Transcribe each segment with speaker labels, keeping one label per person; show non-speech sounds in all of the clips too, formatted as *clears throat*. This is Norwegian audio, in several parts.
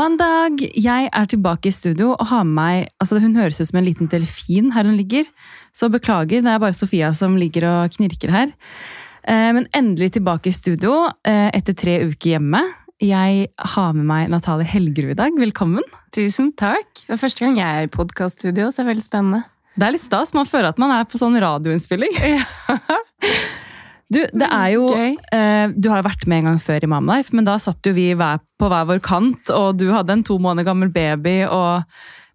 Speaker 1: Mandag! Jeg er tilbake i studio og har med meg altså Hun høres ut som en liten delfin her hun ligger. Så beklager, det er bare Sofia som ligger og knirker her. Eh, Men endelig tilbake i studio eh, etter tre uker hjemme. Jeg har med meg Natalie Helgerud i dag. Velkommen.
Speaker 2: Tusen takk. Det er første gang jeg er i podkaststudio, så det er veldig spennende.
Speaker 1: Det er litt stas. Man føler at man er på sånn radioinnspilling. *laughs* Du, det er jo
Speaker 2: Gøy.
Speaker 1: eh, Du har vært med en gang før i Mamlife, men da satt jo vi på hver vår kant, og du hadde en to måneder gammel baby, og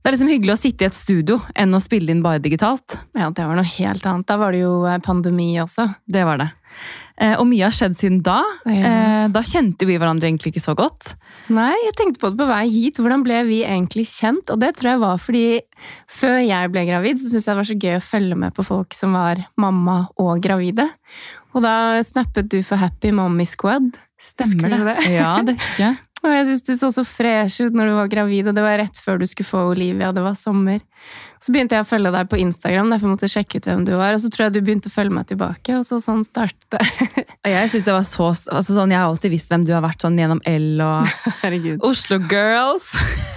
Speaker 1: det er liksom hyggelig å sitte i et studio enn å spille inn bare digitalt.
Speaker 2: Ja, det var noe helt annet. Da var det jo eh, pandemi også.
Speaker 1: Det var det. Eh, og mye har skjedd siden da.
Speaker 2: Ja.
Speaker 1: Eh, da kjente vi hverandre egentlig ikke så godt.
Speaker 2: Nei, jeg tenkte på det på vei hit. Hvordan ble vi egentlig kjent? Og det tror jeg var fordi før jeg ble gravid, så syntes jeg det var så gøy å følge med på folk som var mamma og gravide. Og da snappet du for Happy Mommy Squad.
Speaker 1: Stemmer det?
Speaker 2: det?
Speaker 1: Ja, det husker jeg. *laughs*
Speaker 2: Og jeg syns du så så fresh ut når du var gravid, og det var rett før du skulle få Olivia, det var sommer. Så begynte jeg å følge deg på Instagram, derfor måtte jeg sjekke ut hvem du var. Og så tror jeg du begynte å følge meg tilbake, og så sånn startet det.
Speaker 1: Jeg synes det var så, altså sånn, jeg har alltid visst hvem du har vært sånn gjennom L og *laughs*
Speaker 2: Herregud.
Speaker 1: Oslo Girls.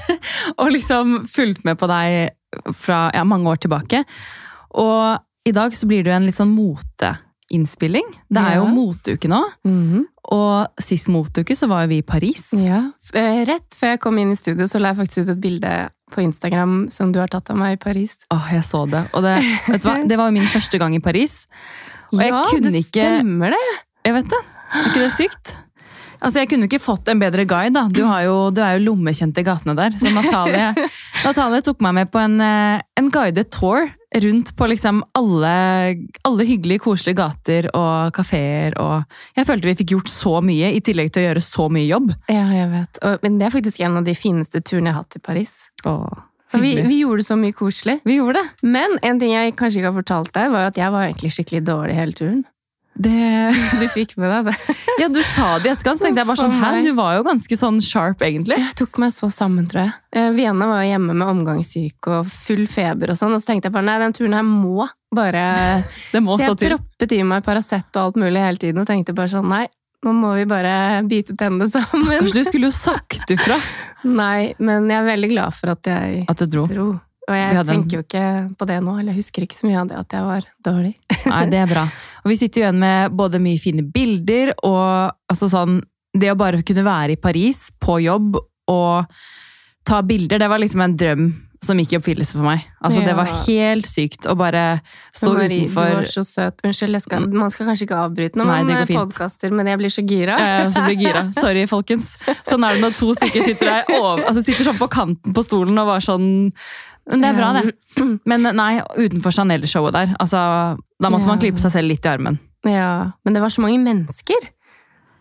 Speaker 1: *laughs* og liksom fulgt med på deg fra ja, mange år tilbake. Og i dag så blir du en litt sånn moteinnspilling. Det er jo
Speaker 2: Ja.
Speaker 1: moteuke nå.
Speaker 2: Mhm.
Speaker 1: Og sist moteuke så var jo vi i Paris.
Speaker 2: Ja. Eh, Rett før jeg kom inn i studio, så la jeg faktisk ut et bilde på Instagram som du har tatt av meg i Paris.
Speaker 1: Åh, jeg så det. Og det, vet du hva? det var jo min første gang i Paris. Og jeg
Speaker 2: ja,
Speaker 1: kunne
Speaker 2: det
Speaker 1: ikke-
Speaker 2: stemmer det!
Speaker 1: Jeg vet det. Er ikke det sykt? Altså, Jeg kunne ikke fått en bedre guide. da. Du, har jo, du er jo lommekjent i gatene der. Så Natalie, *laughs* Natalie tok meg med på en, eh, en guidet tour rundt på liksom alle, alle hyggelige, koselige gater og kafeer. Og jeg følte vi fikk gjort så mye, i tillegg til å gjøre så mye jobb.
Speaker 2: Ja, jeg vet. Og, men det er faktisk en av de fineste turene jeg har hatt i Paris.
Speaker 1: Åh,
Speaker 2: vi, vi gjorde så mye koselig.
Speaker 1: vi gjorde det.
Speaker 2: Men en ting jeg kanskje ikke har fortalt deg, var at jeg var egentlig skikkelig dårlig hele turen.
Speaker 1: Det.
Speaker 2: Du fikk med deg det.
Speaker 1: Ja, du sa det i etterkant, så tenkte jeg bare sånn, hæ, du var jo ganske sånn sharp egentlig.
Speaker 2: Jeg tok meg så sammen, tror jeg. Eh, Vienna var jo hjemme med omgangssyke og full feber og sånn, og så tenkte jeg bare nei, den turen her må bare *laughs*
Speaker 1: Det må
Speaker 2: Så jeg
Speaker 1: til.
Speaker 2: proppet i meg Paracet og alt mulig hele tiden og tenkte bare sånn nei, nå må vi bare bite tennene sammen.
Speaker 1: Stakkars, du skulle jo *laughs* sagt ifra
Speaker 2: Nei, men jeg er veldig glad for at jeg
Speaker 1: at du dro.
Speaker 2: dro. Og jeg tenker jo ikke på det nå, eller jeg husker ikke så mye av det at jeg var dårlig.
Speaker 1: Nei, det er bra. Og vi sitter jo igjen med både mye fine bilder og altså sånn Det å bare kunne være i Paris på jobb og ta bilder, det var liksom en drøm som gikk i oppfyllelse for meg. Altså, Det var helt sykt å bare stå
Speaker 2: utenfor Marie, du var så søt. Unnskyld, skal, man skal kanskje ikke avbryte når
Speaker 1: Nei,
Speaker 2: man
Speaker 1: går
Speaker 2: podkaster, men jeg blir så gira.
Speaker 1: Jeg også blir gira. *laughs* Sorry, folkens. Sånn er det når to stykker sitter der over, altså sitter sånn på kanten på stolen og var sånn Men det er bra, det. Men nei, utenfor Chanel-showet der, altså Da måtte man
Speaker 2: Ja.
Speaker 1: klype seg selv litt i armen.
Speaker 2: Ja, men det var så mange mennesker.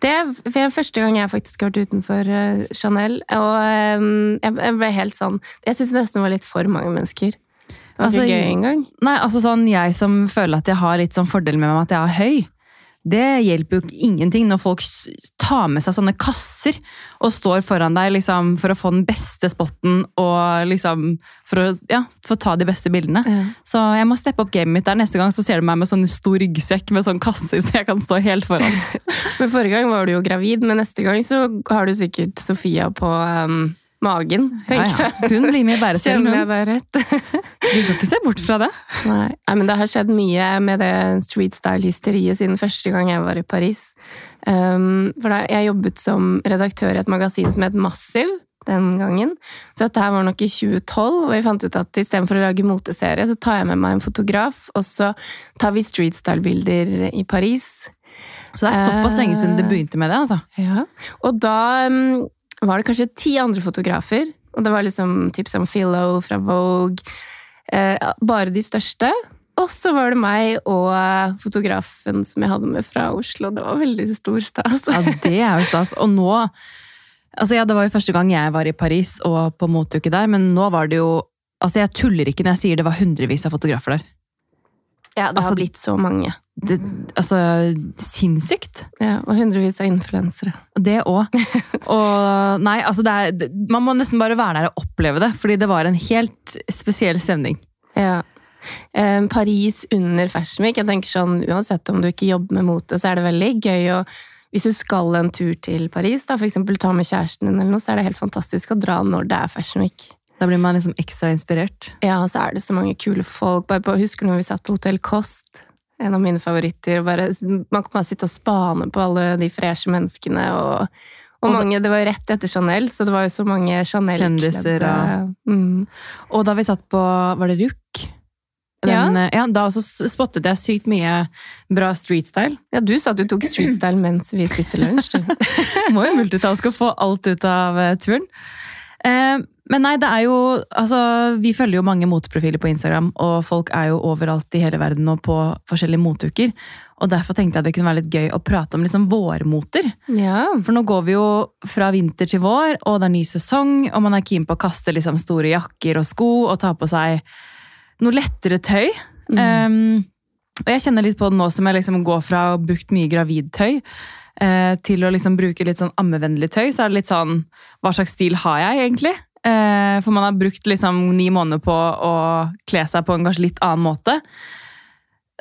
Speaker 2: Det er første gang jeg faktisk har vært utenfor eh, Chanel, og eh, jeg, jeg ble helt sånn Jeg syns nesten det var litt for mange mennesker. Det var
Speaker 1: Altså,
Speaker 2: ikke gøy engang.
Speaker 1: Nei, altså sånn jeg som føler at jeg har litt sånn fordel med meg at jeg er høy, det hjelper jo ingenting når folk tar med seg sånne kasser og står foran deg liksom, for å få den beste spotten og liksom for å ja, få ta de beste bildene.
Speaker 2: Ja.
Speaker 1: Så jeg må steppe opp gamet mitt der. Neste gang så ser du meg med sånn stor ryggsekk med sånne kasser, så jeg kan stå helt foran. *laughs*
Speaker 2: Men Forrige gang var du jo gravid, men neste gang så har du sikkert Sofia på eh, magen.
Speaker 1: tenker
Speaker 2: tenker
Speaker 1: ja.
Speaker 2: jeg.
Speaker 1: Hun blir med i bæreselen,
Speaker 2: Kjenner jeg deg rett?
Speaker 1: Du skal ikke se bort fra det.
Speaker 2: Nei. Nei, men det har skjedd mye med det street style-hysteriet siden første gang jeg var i Paris. Um, for da, jeg jobbet som redaktør i et magasin som het Massiv den gangen. Så dette her var nok i 2012, og vi fant ut at istedenfor å lage moteserie, så tar jeg med meg en fotograf, og så tar vi street style-bilder i Paris.
Speaker 1: Så det er såpass lenge siden det begynte med det. altså.
Speaker 2: Ja. Og da um, var det kanskje ti andre fotografer. Og det var liksom typ som Philo fra Vogue. Eh, bare de største. Og så var det meg og eh, fotografen som jeg hadde med fra Oslo. Det var veldig stor stas.
Speaker 1: Ja, det er jo stas. Og nå altså ja, Det var jo første gang jeg var i Paris og på moteuke der, men nå var det jo altså Jeg tuller ikke når jeg sier det var hundrevis av fotografer der.
Speaker 2: Ja, det
Speaker 1: Altså-
Speaker 2: har blitt så mange.
Speaker 1: Det, altså, Sinnssykt.
Speaker 2: Ja, og hundrevis av influensere.
Speaker 1: Det òg. Og nei, altså det er, man må nesten bare være der og oppleve det, fordi det var en helt spesiell stemning.
Speaker 2: Ja. Eh, Paris under Fashion Week. Jeg tenker sånn, Uansett om du ikke jobber med mote, så er det veldig gøy å hvis du skal en tur til Paris, da, for eksempel ta med kjæresten din, eller noe, så er det helt fantastisk å dra når det er Fashion Week.
Speaker 1: Da blir man liksom ekstra inspirert.
Speaker 2: Ja, og så er det så mange kule folk. Bare på, husker du når vi satt på Hotell Kost? En av mine favoritter. Bare, man kan bare sitte og spane på alle de freshe menneskene. Og, og
Speaker 1: Og
Speaker 2: mange, det var jo rett etter Chanel, så det var jo så mange Chanel-kledde
Speaker 1: Kjendiser Ja.
Speaker 2: mm.
Speaker 1: Og da vi satt på Var det RUK?
Speaker 2: Ja.
Speaker 1: Den, eh, ja, da også spottet jeg sykt mye bra street-style.
Speaker 2: Ja, du sa at du tok streetstyle mens vi spiste lunsj. *laughs*
Speaker 1: Må jo multitaske og få alt ut av eh, turen. Eh, men nei, det er jo Altså, vi følger jo mange moteprofiler på Instagram, og folk er jo overalt i hele verden og på forskjellige moteuker. Og derfor tenkte jeg det kunne være litt gøy å prate om liksom vårmoter.
Speaker 2: Ja.
Speaker 1: For nå går vi jo fra vinter til vår, og det er ny sesong, og man er keen på å kaste liksom store jakker og sko og ta på seg noe lettere tøy.
Speaker 2: Mm.
Speaker 1: Um, og jeg kjenner litt på det nå som jeg liksom går fra å ha brukt mye gravidtøy eh, til å liksom bruke litt sånn ammevennlig tøy, så er det litt sånn Hva slags stil har jeg egentlig? Eh, for man har brukt liksom ni måneder på å kle seg på en kanskje litt annen måte.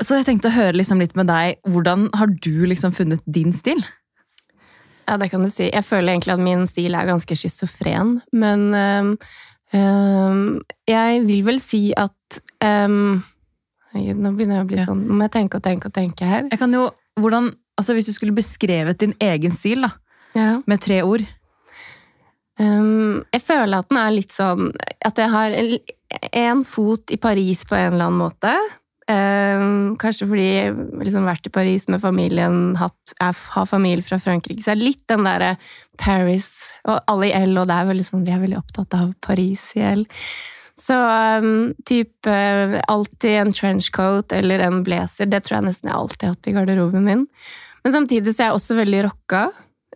Speaker 1: Så jeg tenkte å høre liksom litt med deg. Hvordan har du liksom funnet din stil?
Speaker 2: Ja, det kan du si. Jeg føler egentlig at min stil er ganske schizofren, men um, um, jeg vil vel si at um, Herregud, nå begynner jeg å bli
Speaker 1: Ja.
Speaker 2: sånn Nå må jeg tenke og tenke og tenke her.
Speaker 1: Jeg kan jo, hvordan, altså Hvis du skulle beskrevet din egen stil da,
Speaker 2: Ja.
Speaker 1: med tre ord
Speaker 2: Øhm, jeg føler at den er litt sånn At jeg har en fot i Paris på en eller annen måte. Um, kanskje fordi jeg har liksom vært i Paris med familien, hatt, er, har familie fra Frankrike. Så er litt den derre Paris og alle i L, og det er veldig sånn, vi er veldig opptatt av Paris i L. Så um, type alltid en trenchcoat eller en blazer. Det tror jeg nesten jeg alltid har hatt i garderoben min. Men samtidig så er jeg også veldig rocka.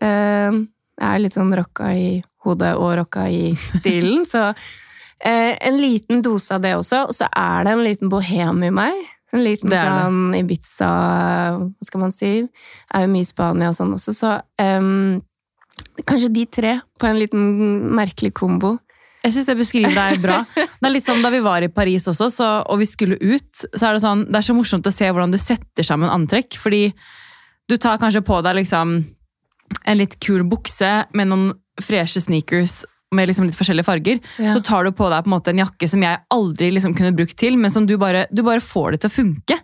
Speaker 2: Øhm, jeg er litt sånn rocka i hodet og rocka i stilen, så eh, en liten dose av det også. Og så er det en liten bohem i meg. En liten
Speaker 1: Det det.
Speaker 2: sånn Ibiza Hva skal man si? Er jo mye i Spania og sånn også, så um, Kanskje de tre på en liten merkelig kombo.
Speaker 1: Jeg synes det beskriver deg bra. Det er litt sånn Da vi var i Paris også, så, og vi skulle ut, så er det sånn Det er så morsomt å se hvordan du setter sammen antrekk. Fordi du tar kanskje på deg liksom en litt kul bukse med noen freshe sneakers med liksom litt forskjellige farger.
Speaker 2: Ja.
Speaker 1: Så tar du på deg på en måte en jakke som jeg aldri liksom kunne brukt til, men som du bare, du bare får det til å funke.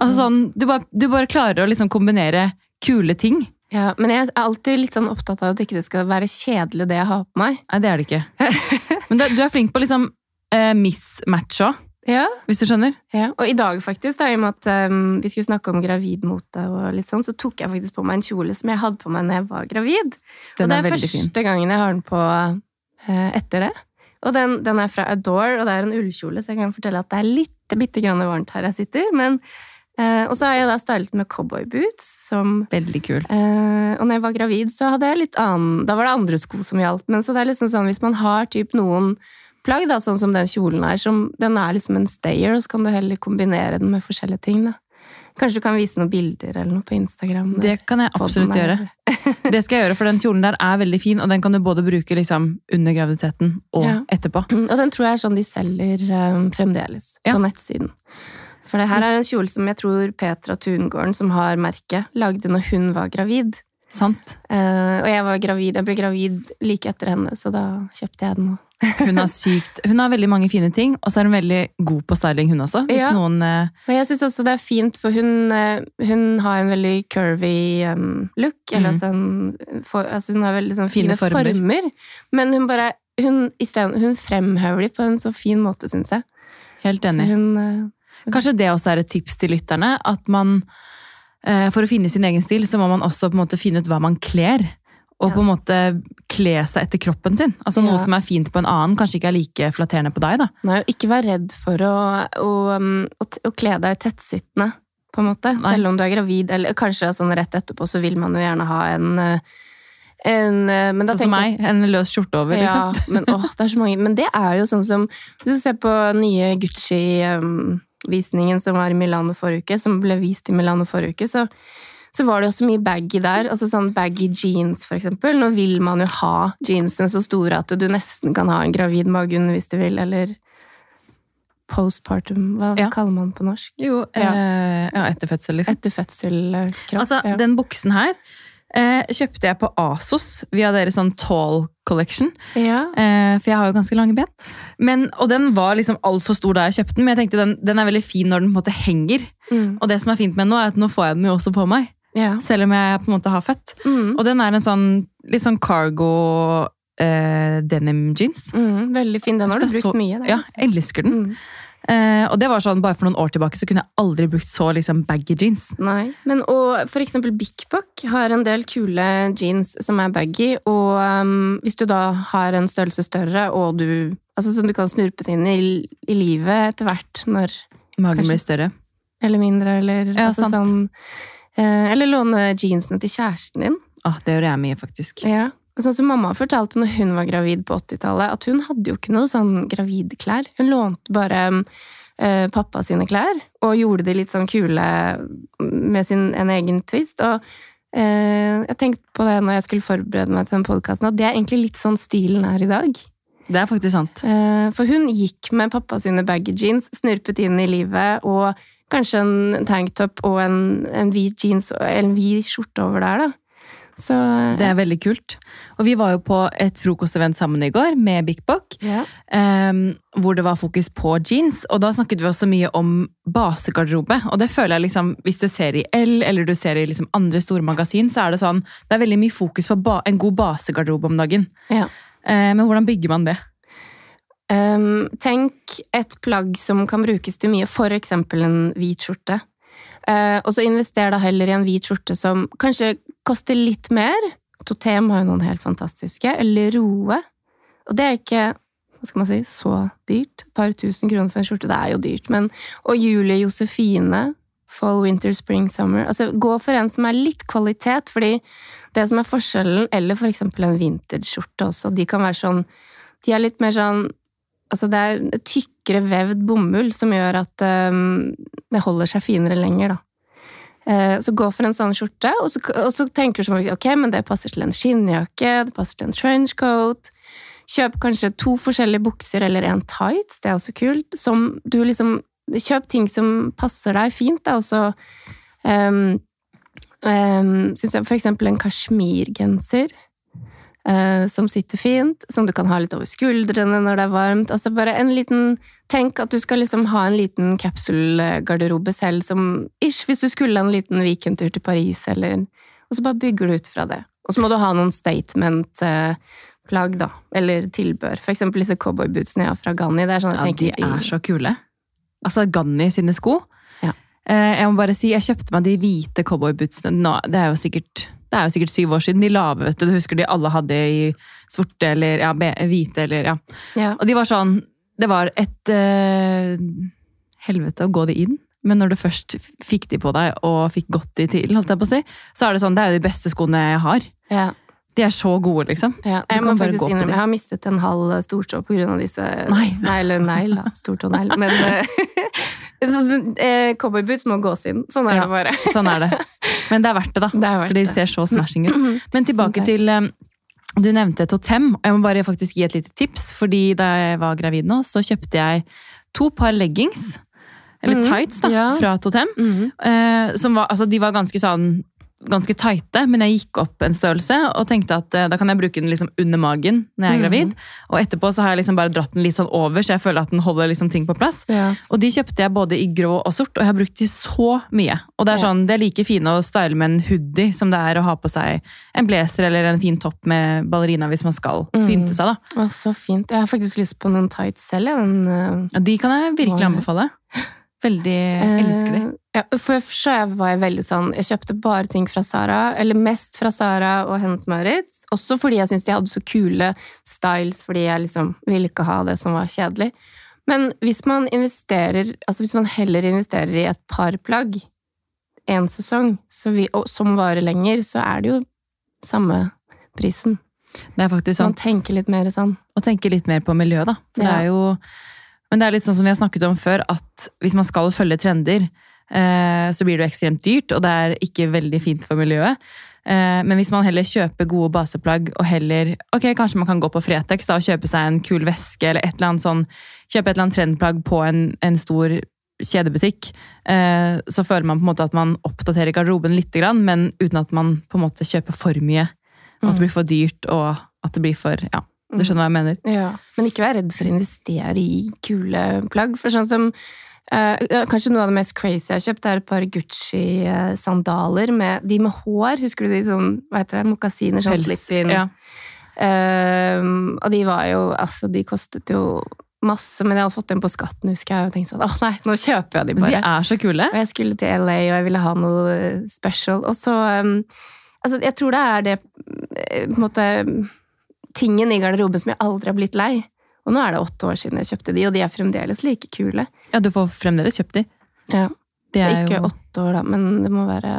Speaker 1: Altså sånn, du bare, du bare klarer å liksom kombinere kule ting.
Speaker 2: Ja, men jeg er alltid litt sånn opptatt av at ikke det skal være kjedelig det jeg har på meg.
Speaker 1: Nei, det er det ikke. Men du, du er flink på liksom eh, mismatch òg,
Speaker 2: Ja,
Speaker 1: hvis du skjønner.
Speaker 2: Ja, og i dag faktisk, da, i og med at um, vi skulle snakke om gravidmote, og litt sånn, så tok jeg faktisk på meg en kjole som jeg hadde på meg når jeg var gravid.
Speaker 1: Den
Speaker 2: og det
Speaker 1: er
Speaker 2: er første
Speaker 1: fin.
Speaker 2: gangen jeg har den på uh, etter det. Og den, den er fra Adore, og det er en ullkjole, så jeg kan fortelle at det er litt bitte grann varmt her jeg sitter. Men, uh, og så har jeg da stylet med cowboyboots, som
Speaker 1: Veldig kul.
Speaker 2: Uh, og når jeg var gravid, så hadde jeg litt annen Da var det andre sko som gjaldt. Men så det er liksom sånn, hvis man har typ noen plagg, da, sånn som den kjolen er, som, den er liksom en stayer, og så kan du heller kombinere den med forskjellige ting. da. Kanskje du kan vise noen bilder eller noe på Instagram?
Speaker 1: Det kan jeg absolutt gjøre. Det skal jeg gjøre, for den kjolen der er veldig fin, og den kan du både bruke liksom under graviditeten og
Speaker 2: Ja.
Speaker 1: etterpå. *clears throat*
Speaker 2: Og den tror jeg er sånn de selger um, fremdeles,
Speaker 1: Ja.
Speaker 2: på nettsiden. For det her er en kjole som jeg tror Petra Tungården, som har merket, lagde når hun var gravid.
Speaker 1: Sant?
Speaker 2: Uh, og jeg var gravid, jeg ble gravid like etter henne, så da kjøpte jeg den òg.
Speaker 1: Hun har sykt Hun har veldig mange fine ting, og så er hun veldig god på styling, hun også. Hvis
Speaker 2: Ja.
Speaker 1: noen eh,
Speaker 2: Og jeg syns også det er fint, for hun, eh, hun har en veldig curvy um, look. Eller
Speaker 1: Mhm.
Speaker 2: altså, en, for, altså hun har veldig sånn
Speaker 1: Fine
Speaker 2: fine,
Speaker 1: former.
Speaker 2: former. Men hun bare hun, stedet, hun fremhøver dem på en så fin måte, syns jeg.
Speaker 1: Helt enig.
Speaker 2: hun, eh,
Speaker 1: Kanskje det også er et tips til lytterne. At man eh, for å finne sin egen stil, så må man også på en måte finne ut hva man kler. Og
Speaker 2: Ja.
Speaker 1: på en måte kle seg etter kroppen sin. Altså Noe
Speaker 2: Ja.
Speaker 1: som er fint på en annen, kanskje ikke er like flatterende på deg. da.
Speaker 2: nei, ikke vær redd for å, å, um, å, å kle deg tettsittende, på en måte.
Speaker 1: Nei.
Speaker 2: Selv om du er gravid, eller kanskje sånn rett etterpå, så vil man jo gjerne ha en, eh, en eh, men
Speaker 1: Sånn som meg. En løs skjorte over.
Speaker 2: Ja,
Speaker 1: liksom. *laughs*
Speaker 2: men åh, det er så mange. Men det er jo sånn som Hvis du ser på nye Gucci-visningen som var i Milano forrige uke, som ble vist i Milano forrige uke, så, så var det jo så mye baggy der. Altså sånn baggy jeans, for eksempel. Nå vil man jo ha jeansene så store at du nesten kan ha en gravid mage under hvis du vil, eller postpartum, hva
Speaker 1: Ja.
Speaker 2: kaller man på norsk?
Speaker 1: Jo,
Speaker 2: Ja.
Speaker 1: eh, ja, etter fødsel, liksom.
Speaker 2: Etter fødsel-kropp.
Speaker 1: Altså,
Speaker 2: ja.
Speaker 1: den buksen her eh, kjøpte jeg på Asos via deres sånn tall collection.
Speaker 2: Ja.
Speaker 1: Eh, for jeg har jo ganske lange ben. Men, og den var liksom altfor stor da jeg kjøpte den, men jeg tenkte den, den er veldig fin når den på en måte henger.
Speaker 2: Mm.
Speaker 1: Og det som er fint med den nå, er at nå får jeg den jo også på meg.
Speaker 2: Ja.
Speaker 1: Selv om jeg på en måte har født.
Speaker 2: Mm.
Speaker 1: Og den er en sånn litt sånn cargo eh, denim jeans.
Speaker 2: Mm. Veldig fin. Den har du brukt
Speaker 1: så-
Speaker 2: mye. Der,
Speaker 1: Ja, jeg elsker den.
Speaker 2: Mm.
Speaker 1: Eh, og det var sånn, bare for noen år tilbake så kunne jeg aldri brukt så liksom baggy jeans.
Speaker 2: Nei, men og for eksempel Bik Bok har en del kule jeans som er baggy, og um, hvis du da har en størrelse større, og du Altså som du kan snurpe det inn i, i livet etter hvert når
Speaker 1: Magen
Speaker 2: Kanskje.
Speaker 1: blir større.
Speaker 2: Eller mindre, eller
Speaker 1: Ja,
Speaker 2: altså
Speaker 1: sant.
Speaker 2: sånn Eller låne jeansene til kjæresten din.
Speaker 1: Ah, det gjør jeg mye, faktisk.
Speaker 2: Ja. Sånn som mamma fortalte når hun var gravid på 80-tallet, at hun hadde jo ikke noe sånn gravidklær. Hun lånte bare eh, pappa sine klær, og gjorde de litt sånn kule med sin en egen twist. Og eh, jeg tenkte på det når jeg skulle forberede meg til den podkasten, at det er egentlig litt sånn stilen er i dag.
Speaker 1: Det er faktisk sant.
Speaker 2: Eh, For hun gikk med pappa sine baggy jeans, snurpet inn i livet, og kanskje en tanktop og en, en hvit jeans og en hvit skjorte over der, da. Så
Speaker 1: Det er veldig kult. Og vi var jo på et frokostevent sammen i går med Bik Bok,
Speaker 2: ja.
Speaker 1: Um, hvor det var fokus på jeans. Og da snakket vi også mye om basegarderobe. Og det føler jeg liksom, hvis du ser i L eller du ser i liksom andre store magasin, så er det sånn, det er veldig mye fokus på en god basegarderobe om dagen.
Speaker 2: Ja.
Speaker 1: Uh, men hvordan bygger man det?
Speaker 2: Um, tenk et plagg som kan brukes til mye, eksempel en hvit skjorte. Uh, og så invester da heller i en hvit skjorte som kanskje koster litt mer. Totem har jo noen helt fantastiske. Eller Roe. Og det er ikke hva skal man si, så dyrt. Et par tusen kroner for en skjorte. Det er jo dyrt, men Og Julie Josefine. Fall, winter, spring, summer. Altså, gå for en som er litt kvalitet, fordi det som er forskjellen, eller for eksempel en vintage-skjorte også, de kan være sånn De er litt mer sånn Altså, det er tykkere vevd bomull som gjør at um, det holder seg finere lenger, da. Eh, så gå for en sånn skjorte, og så, og så tenker du sånn ok, men det passer til en skinnjakke, det passer til en trenchcoat. Kjøp kanskje to forskjellige bukser eller en tights, det er også kult. Som du liksom Kjøp ting som passer deg fint, da, og så um, um, Syns jeg for eksempel en kasjmirgenser som sitter fint, som du kan ha litt over skuldrene når det er varmt. Altså bare en liten Tenk at du skal liksom ha en liten kapsulgarderobe selv som ish, hvis du skulle en liten weekendtur til Paris, eller Og så bare bygger du ut fra det. Og så må du ha noen statement-plagg, da. Eller tilbør. For eksempel disse cowboybootsene jeg har fra Ganni. Det er sånn jeg
Speaker 1: Ja, de er så kule. Altså Ganni sine sko.
Speaker 2: Ja.
Speaker 1: Eh, jeg må bare si, jeg kjøpte meg de hvite cowboybootsene. Det er jo sikkert det er jo sikkert syv år siden. De lave, vet du. Du husker de alle hadde i sorte eller ja, hvite eller ja.
Speaker 2: Ja.
Speaker 1: Og de var sånn Det var et uh, helvete å gå de inn. Men når du først fikk de på deg og fikk godt de til, holdt jeg på å si, så er det sånn, det er jo de beste skoene jeg har.
Speaker 2: ja.
Speaker 1: De er så gode, liksom.
Speaker 2: Ja, jeg må faktisk innrømme, jeg har mistet en halv stortå av disse
Speaker 1: Nei. *laughs*
Speaker 2: Nei, eller negl, da. Stortånegl. Men eh, *laughs* eh, cowboyboots må gås inn. Sånn er
Speaker 1: Ja.
Speaker 2: det bare.
Speaker 1: Sånn er det. Men det er verdt det, da. *laughs*
Speaker 2: Det er verdt
Speaker 1: For de
Speaker 2: det.
Speaker 1: ser så smashing ut. Men tilbake til eh, Du nevnte Totem. og Jeg må bare faktisk gi et lite tips. fordi da jeg var gravid nå, så kjøpte jeg to par leggings. Eller
Speaker 2: Mhm,
Speaker 1: tights, da,
Speaker 2: ja.
Speaker 1: fra Totem.
Speaker 2: Mm.
Speaker 1: Eh, som var, altså, de var ganske sånn ganske tighte, men jeg gikk opp en størrelse og tenkte at eh, da kan jeg bruke den liksom under magen når jeg er
Speaker 2: gravid.
Speaker 1: gravid. Og etterpå så har jeg liksom bare dratt den litt sånn over, så jeg føler at den holder liksom ting på plass.
Speaker 2: Yes.
Speaker 1: Og de kjøpte jeg både i grå og sort, og jeg har brukt de så mye. Og det er sånn, det er like fine å style med en hoodie som det er å ha på seg en blazer eller en fin topp med ballerina hvis man skal
Speaker 2: Mm.
Speaker 1: pynte seg. da.
Speaker 2: Å, så fint. Jeg har faktisk lyst på noen tights selv. jeg. Den,
Speaker 1: uh... De kan jeg virkelig anbefale. Veldig elsker de.
Speaker 2: Ja, for først var jeg veldig sånn Jeg kjøpte bare ting fra Sara, eller mest fra Sara og Hennes Maurits. Også fordi jeg syntes de hadde så kule styles, fordi jeg liksom ville ikke ha det som var kjedelig. Men hvis man investerer Altså hvis man heller investerer i et par plagg en sesong, så vi, og, som varer lenger, så er det jo samme prisen.
Speaker 1: Det er faktisk
Speaker 2: sant. man tenker litt mer sånn.
Speaker 1: Og tenker litt mer på miljøet, da. For det er jo, men det er litt sånn som vi har snakket om før, at hvis man skal følge trender, så blir det jo ekstremt dyrt, og det er ikke veldig fint for miljøet. Eh, Men hvis man heller kjøper gode baseplagg, og heller Ok, kanskje man kan gå på Fretex da, og kjøpe seg en kul veske, eller et eller annet sånn Kjøpe et eller annet trendplagg på en, en stor kjedebutikk, eh, så føler man på en måte at man oppdaterer garderoben litt, men uten at man på en måte kjøper for mye. Og at det blir for dyrt, og at det blir for Ja, du skjønner hva jeg mener?
Speaker 2: Ja, Men ikke vær redd for å investere i kule plagg. For sånn som eh, Kanskje noe av det mest crazy jeg har kjøpt, er et par Gucci-sandaler. med De med hår, husker du de som hva heter det, mokasiner? Sånn slip-in.
Speaker 1: Ja.
Speaker 2: Uh, og de var jo Altså, de kostet jo masse, men jeg hadde fått dem på skatten, husker jeg. Og tenkte sånn, åh nei, nå kjøper jeg de
Speaker 1: bare. de er så kule.
Speaker 2: Og jeg skulle til LA, og jeg ville ha noe special. Og så um, Altså, jeg tror det er det på en måte tingen i garderoben som jeg aldri har blitt lei. Og nå er det åtte år siden jeg kjøpte de, og de er fremdeles like kule.
Speaker 1: Ja, du får fremdeles kjøpt de.
Speaker 2: Ja, det
Speaker 1: er
Speaker 2: ikke
Speaker 1: jo
Speaker 2: åtte år, da, men det må være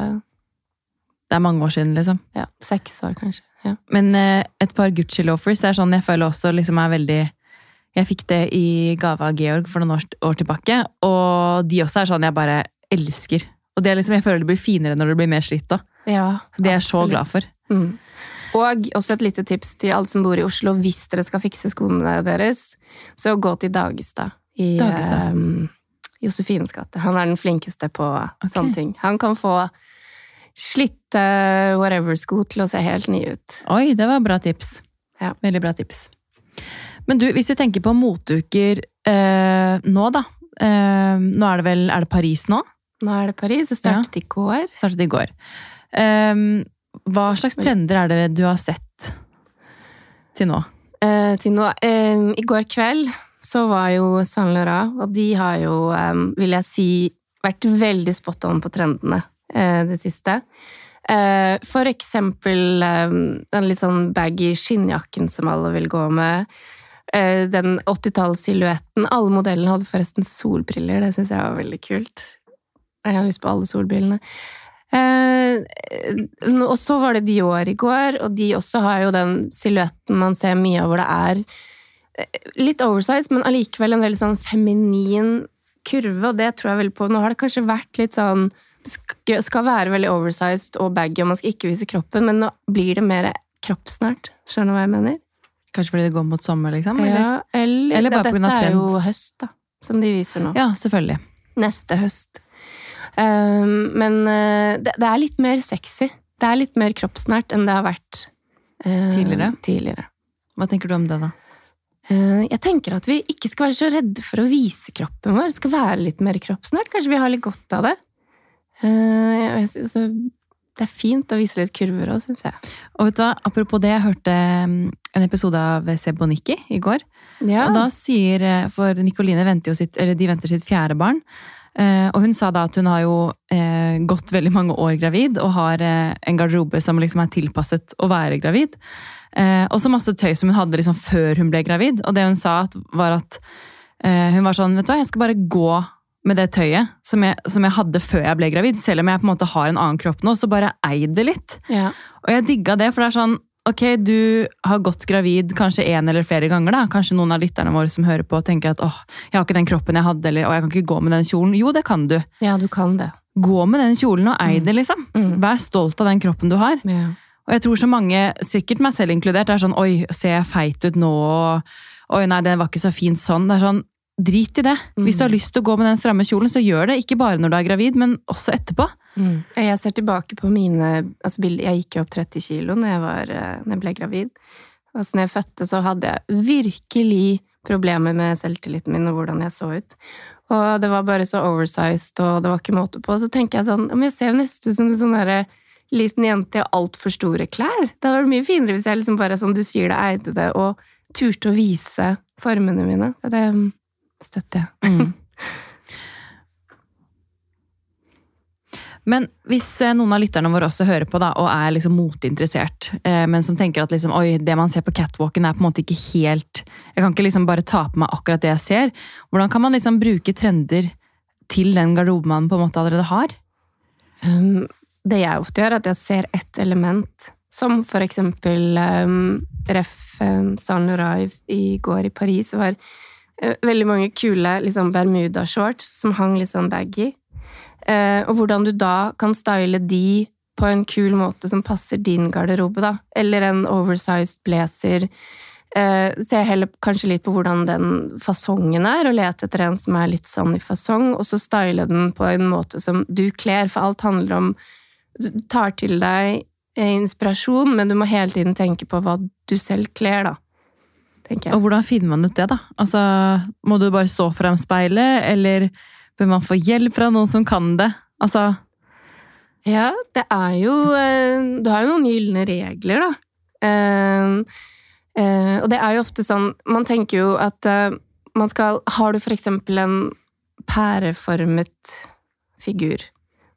Speaker 1: Det er mange år siden, liksom.
Speaker 2: ja, seks år, kanskje. Ja.
Speaker 1: Men eh, et par Gucci loafers, det er sånn jeg føler også liksom er veldig Jeg fikk det i gave av Georg for noen år, år tilbake, og de også er sånn jeg bare elsker. Og det er liksom, jeg føler det blir finere når det blir mer slitt òg.
Speaker 2: ja
Speaker 1: Så det er jeg så glad for.
Speaker 2: Mm. Og også et lite tips til alle som bor i Oslo, hvis dere skal fikse skoene deres, så gå til Dagestad i
Speaker 1: Dagestad.
Speaker 2: um, Josefines gate. Han er den flinkeste på sånne ting. Han kan få slitte whatever-sko til å se helt nye ut.
Speaker 1: Oi, det var bra tips.
Speaker 2: Ja.
Speaker 1: Veldig bra tips. Men du, hvis vi tenker på moteuker eh, nå, da. Eh, nå er det vel Er det Paris nå?
Speaker 2: Nå er det Paris, det startet i går.
Speaker 1: Startet i går. Eh, hva slags trender er det du har sett til nå?
Speaker 2: Eh, til nå. Eh, I går kveld så var jo Saint Laurent, og de har jo, eh, vil jeg si, vært veldig spot on på trendene eh, det siste. Eh, for eksempel eh, den litt sånn baggy skinnjakken som alle vil gå med. Den 80-tallssilhuetten. Alle modellene hadde forresten solbriller, det syns jeg var veldig kult. Jeg har lyst på alle solbrillene. Eh, og så var det Dior i går, og de også har jo den silhuetten man ser mye av hvor det er eh, litt oversize, men allikevel en veldig sånn feminin kurve, og det tror jeg veldig på. Nå har det kanskje vært litt sånn Det skal- skal være veldig oversized og baggy, og man skal ikke vise kroppen, men nå blir det mer kroppsnært. Skjønner du hva jeg mener?
Speaker 1: Kanskje fordi det går mot sommer, liksom? Eller?
Speaker 2: Ja, eller,
Speaker 1: Eller bare pga. trend?
Speaker 2: Dette er jo høst, da, som de viser nå.
Speaker 1: Ja, selvfølgelig.
Speaker 2: Neste høst. Um, men uh, det, det er litt mer sexy. Det er litt mer kroppsnært enn det har vært uh,
Speaker 1: Tidligere?
Speaker 2: tidligere.
Speaker 1: Hva tenker du om det, da?
Speaker 2: Uh, jeg tenker at vi ikke skal være så redde for å vise kroppen vår. Det skal være litt mer kroppsnært. Kanskje vi har litt godt av det. Jeg synes, det er fint å vise litt kurver òg, syns jeg.
Speaker 1: Og vet du hva, apropos det, jeg hørte mm, en episode av Seboniki i går.
Speaker 2: Ja.
Speaker 1: Og da sier, eh, For Nikoline venter jo sitt, eller de venter sitt fjerde barn. Eh, og hun sa da at hun har jo eh, gått veldig mange år gravid og har eh, en garderobe som liksom er tilpasset å være gravid. Eh, og så masse tøy som hun hadde liksom før hun ble gravid. Og det hun sa, var at eh, hun var sånn Vet du hva, jeg skal bare gå med det tøyet som jeg, som jeg hadde før jeg ble gravid. Selv om jeg på en måte har en annen kropp nå, så bare ei det litt.
Speaker 2: ja.
Speaker 1: Og jeg digga det, for det er sånn Ok, du har gått gravid kanskje en eller flere ganger. da. Kanskje noen av lytterne våre som hører på tenker at åh, jeg har ikke den kroppen jeg hadde, eller åh, jeg kan ikke gå med den kjolen. Jo, det kan du.
Speaker 2: ja, du kan det.
Speaker 1: Gå med den kjolen og ei det, liksom.
Speaker 2: Mm.
Speaker 1: Vær stolt av den kroppen du har.
Speaker 2: Ja.
Speaker 1: Og jeg tror så mange, sikkert meg selv inkludert, er sånn oi, ser jeg feit ut nå? Og oi, nei, den var ikke så fint sånn. Det er sånn, drit i det. Hvis du har lyst til å gå med den stramme kjolen, så gjør det. Ikke bare når du er gravid, men også etterpå.
Speaker 2: Mm. Jeg ser tilbake på mine altså. Jeg gikk jo opp 30 kilo når jeg, var, eh, når jeg ble gravid. Og så når jeg fødte, så hadde jeg virkelig problemer med selvtilliten min og hvordan jeg så ut. Og det var bare så oversized, og det var ikke måte på. Så tenker jeg sånn Men jeg ser jo nesten ut som en sånn derre liten jente i altfor store klær. Det hadde vært mye finere hvis jeg liksom bare, som du sier det, eide det og turte å vise formene mine. Så det støtter jeg.
Speaker 1: Mm. *laughs* Men hvis eh, noen av lytterne våre også hører på da, og er liksom moteinteressert, eh, men som tenker at liksom, oi, det man ser på catwalken er på en måte ikke helt Jeg kan ikke liksom bare ta på meg akkurat det jeg ser. Hvordan kan man liksom bruke trender til den garderoben man på en måte allerede har?
Speaker 2: Um, det jeg ofte gjør, er at jeg ser ett element, som for eksempel um, Ref. Um, Laurent i, i går i Paris, var uh, veldig mange kule liksom, Bermuda-shorts som hang litt sånn baggy. Uh, og hvordan du da kan style de på en kul måte som passer din garderobe, da. Eller en oversized blazer. eh, se heller kanskje litt på hvordan den fasongen er, og lete etter en som er litt sånn i fasong, og så style den på en måte som du kler, for alt handler om Du tar til deg eh, inspirasjon, men du må hele tiden tenke på hva du selv kler, da. Tenker jeg.
Speaker 1: Og hvordan finner man ut det, da? Altså, Må du bare stå foran speilet, eller bør man få hjelp fra noen som kan det? Altså,
Speaker 2: Ja, det er jo eh, Du har jo noen gylne regler, da. Eh, eh, og det er jo ofte sånn Man tenker jo at eh, man skal Har du eksempel en pæreformet figur,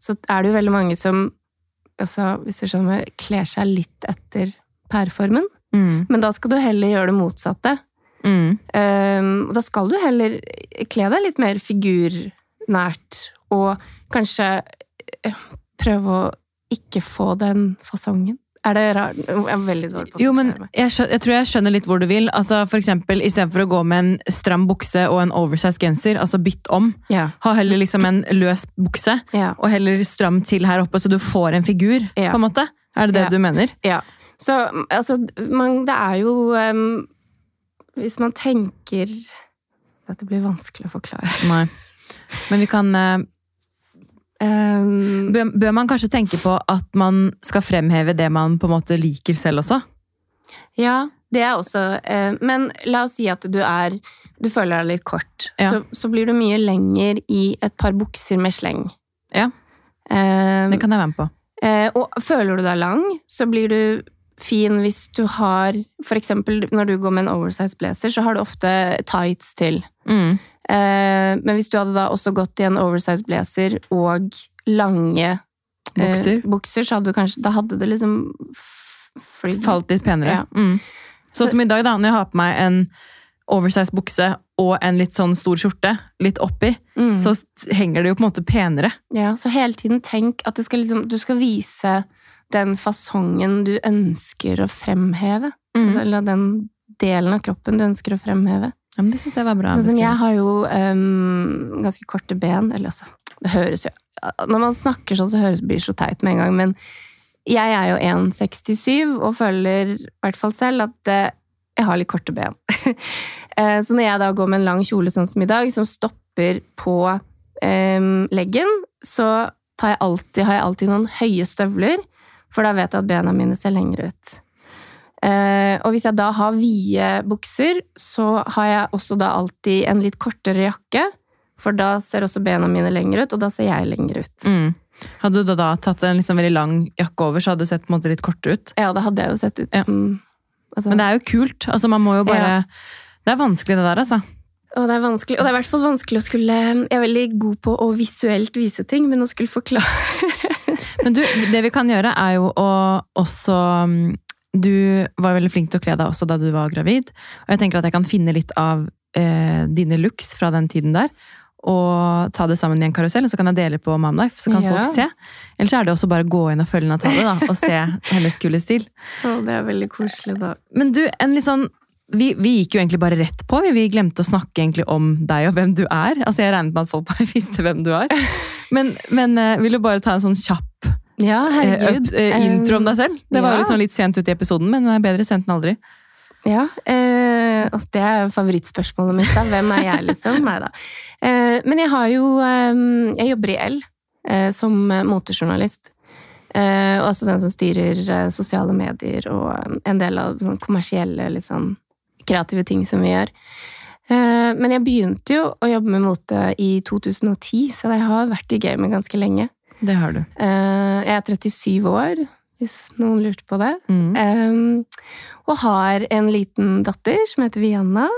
Speaker 2: så er det jo veldig mange som altså, hvis du skjønner, kler seg litt etter pæreformen.
Speaker 1: mm,
Speaker 2: Men da skal du heller gjøre det motsatte.
Speaker 1: mm,
Speaker 2: Um, og da skal du heller kle deg litt mer figurnært, og kanskje eh, prøve å ikke få den fasongen. Er det rart? Jeg er veldig dårlig på å
Speaker 1: Jo, men jeg, skjønner, jeg tror jeg skjønner litt hvor du vil. Altså, for eksempel, Istedenfor å gå med en stram bukse og en oversized genser, altså bytt om.
Speaker 2: Ja.
Speaker 1: Ha heller liksom en løs bukse,
Speaker 2: Ja.
Speaker 1: og heller stram til her oppe, så du får en figur.
Speaker 2: Ja.
Speaker 1: på en måte. Er det det du mener?
Speaker 2: ja. Så altså, man, det er jo um, Hvis man tenker Dette blir vanskelig å forklare.
Speaker 1: Nei. Men vi kan
Speaker 2: Um,
Speaker 1: bør, bør man kanskje tenke på at man skal fremheve det man på en måte liker selv også?
Speaker 2: Ja, det er også uh, Men la oss si at du er Du føler deg litt kort.
Speaker 1: Ja.
Speaker 2: Så, så blir du mye lenger i et par bukser med sleng.
Speaker 1: Ja.
Speaker 2: Uh,
Speaker 1: Det kan jeg være med på.
Speaker 2: Uh, og føler du deg lang, så blir du fin hvis du har For eksempel når du går med en oversized blazer, så har du ofte tights til.
Speaker 1: Mm.
Speaker 2: Eh, men hvis du hadde da også gått i en oversized blazer og lange eh,
Speaker 1: Bukser.
Speaker 2: bukser, så hadde du kanskje Da hadde det liksom
Speaker 1: Falt litt penere.
Speaker 2: Ja.
Speaker 1: Mm. Sånn
Speaker 2: Så-
Speaker 1: som i dag, da, når jeg har på meg en oversized bukse og en litt sånn stor skjorte, litt oppi,
Speaker 2: Mm.
Speaker 1: så henger det jo på en måte penere.
Speaker 2: Ja, så hele tiden tenk at det skal liksom, du skal vise den fasongen du ønsker å fremheve.
Speaker 1: Mm.
Speaker 2: Altså, Eller den delen av kroppen du ønsker å fremheve.
Speaker 1: Ja, men det syns jeg var bra.
Speaker 2: Sånn som jeg har jo um, ganske korte ben, eller altså Det høres jo Når man snakker sånn, så høres det blir så teit med en gang, men jeg er jo 1,67 og føler i hvert fall selv at eh, jeg har litt korte ben. *laughs* Eh, så når jeg da går med en lang kjole sånn som i dag, som stopper på um, leggen, så tar jeg alltid, har jeg alltid noen høye støvler, for da vet jeg at bena mine ser lengre ut. Eh, og hvis jeg da har vide bukser, så har jeg også da alltid en litt kortere jakke. For da ser også bena mine lengre ut, og da ser jeg lengre ut.
Speaker 1: Mm. Hadde du da, da tatt en liksom veldig lang jakke over, så hadde det sett på en måte litt kortere ut.
Speaker 2: Ja, det hadde jeg jo sett ut
Speaker 1: Ja.
Speaker 2: altså,
Speaker 1: Men det er jo kult. Altså, man må jo bare Det er vanskelig, det der, altså.
Speaker 2: Og det er vanskelig, og det er i hvert fall vanskelig å skulle Jeg er veldig god på å visuelt vise ting, men å skulle forklare *laughs*
Speaker 1: Men du, det vi kan gjøre, er jo å også mm, Du var veldig flink til å kle deg også da du var gravid. Og jeg tenker at jeg kan finne litt av eh, dine looks fra den tiden der. Og ta det sammen i en karusell, og så kan jeg dele på Mamlife, så kan
Speaker 2: Ja.
Speaker 1: folk se. Eller så er det også bare å gå inn og følge Natalie da, og se *laughs* hennes kule stil.
Speaker 2: Oh, det er veldig koselig, da.
Speaker 1: Men du, en litt sånn vi, vi gikk jo egentlig bare rett på. Vi, vi glemte å snakke egentlig om deg og hvem du er. Altså Jeg regnet med at folk bare *laughs* visste hvem du er. Men, men eh, vil du bare ta en sånn kjapp
Speaker 2: Ja,
Speaker 1: eh,
Speaker 2: herregud.
Speaker 1: Uh, eh, intro om deg selv? Det var
Speaker 2: ja.
Speaker 1: litt, sånn litt sent ut i episoden, men er bedre sent enn aldri.
Speaker 2: Ja, eh, altså det er favorittspørsmålet mitt. da. Hvem er jeg, liksom? Nei da. Eh, men jeg har jo eh, Jeg jobber i L eh, som motejournalist. Eh, og også den som styrer eh, sosiale medier og eh, en del av sånn kommersielle, litt sånn kreative ting som vi gjør. Eh, men jeg begynte jo å jobbe med mote i 2010, så jeg har vært i gamet ganske lenge.
Speaker 1: Det har du.
Speaker 2: Eh, jeg er 37 år, hvis noen lurte på det.
Speaker 1: Mm.
Speaker 2: Og har en liten datter som heter Vienna.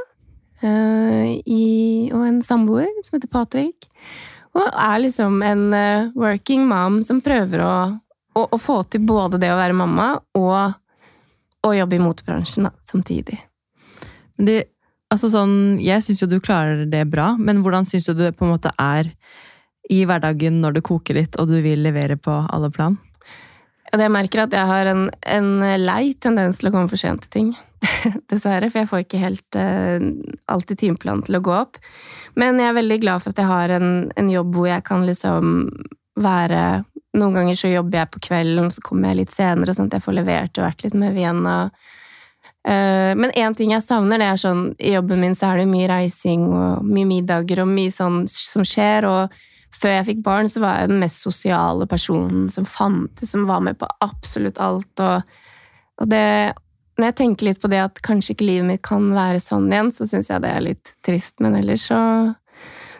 Speaker 2: eh, i, og en samboer som heter Patrick. Og er liksom en eh, working mom som prøver å, å, å få til både det å være mamma og å jobbe i motebransjen da, samtidig.
Speaker 1: Det, altså sånn, jeg syns jo du klarer det bra, men hvordan syns du det på en måte er i hverdagen når det koker litt og du vil levere på alle plan?
Speaker 2: Og jeg merker at jeg har en, en lei tendens til å komme for sent til ting. *laughs* Dessverre, for jeg får ikke helt uh, alltid timeplanen til å gå opp. Men jeg er veldig glad for at jeg har en, en jobb hvor jeg kan liksom være Noen ganger så jobber jeg på kvelden, så kommer jeg litt senere, sånn at jeg får levert og vært litt med Vienna. Uh, men én ting jeg savner, det er sånn I jobben min så er det mye reising og mye middager og mye sånn som skjer. Og før jeg fikk barn, så var jeg den mest sosiale personen som fantes, som var med på absolutt alt. Og, og det Når jeg tenker litt på det at kanskje ikke livet mitt kan være sånn igjen, så syns jeg det er litt trist. Men ellers så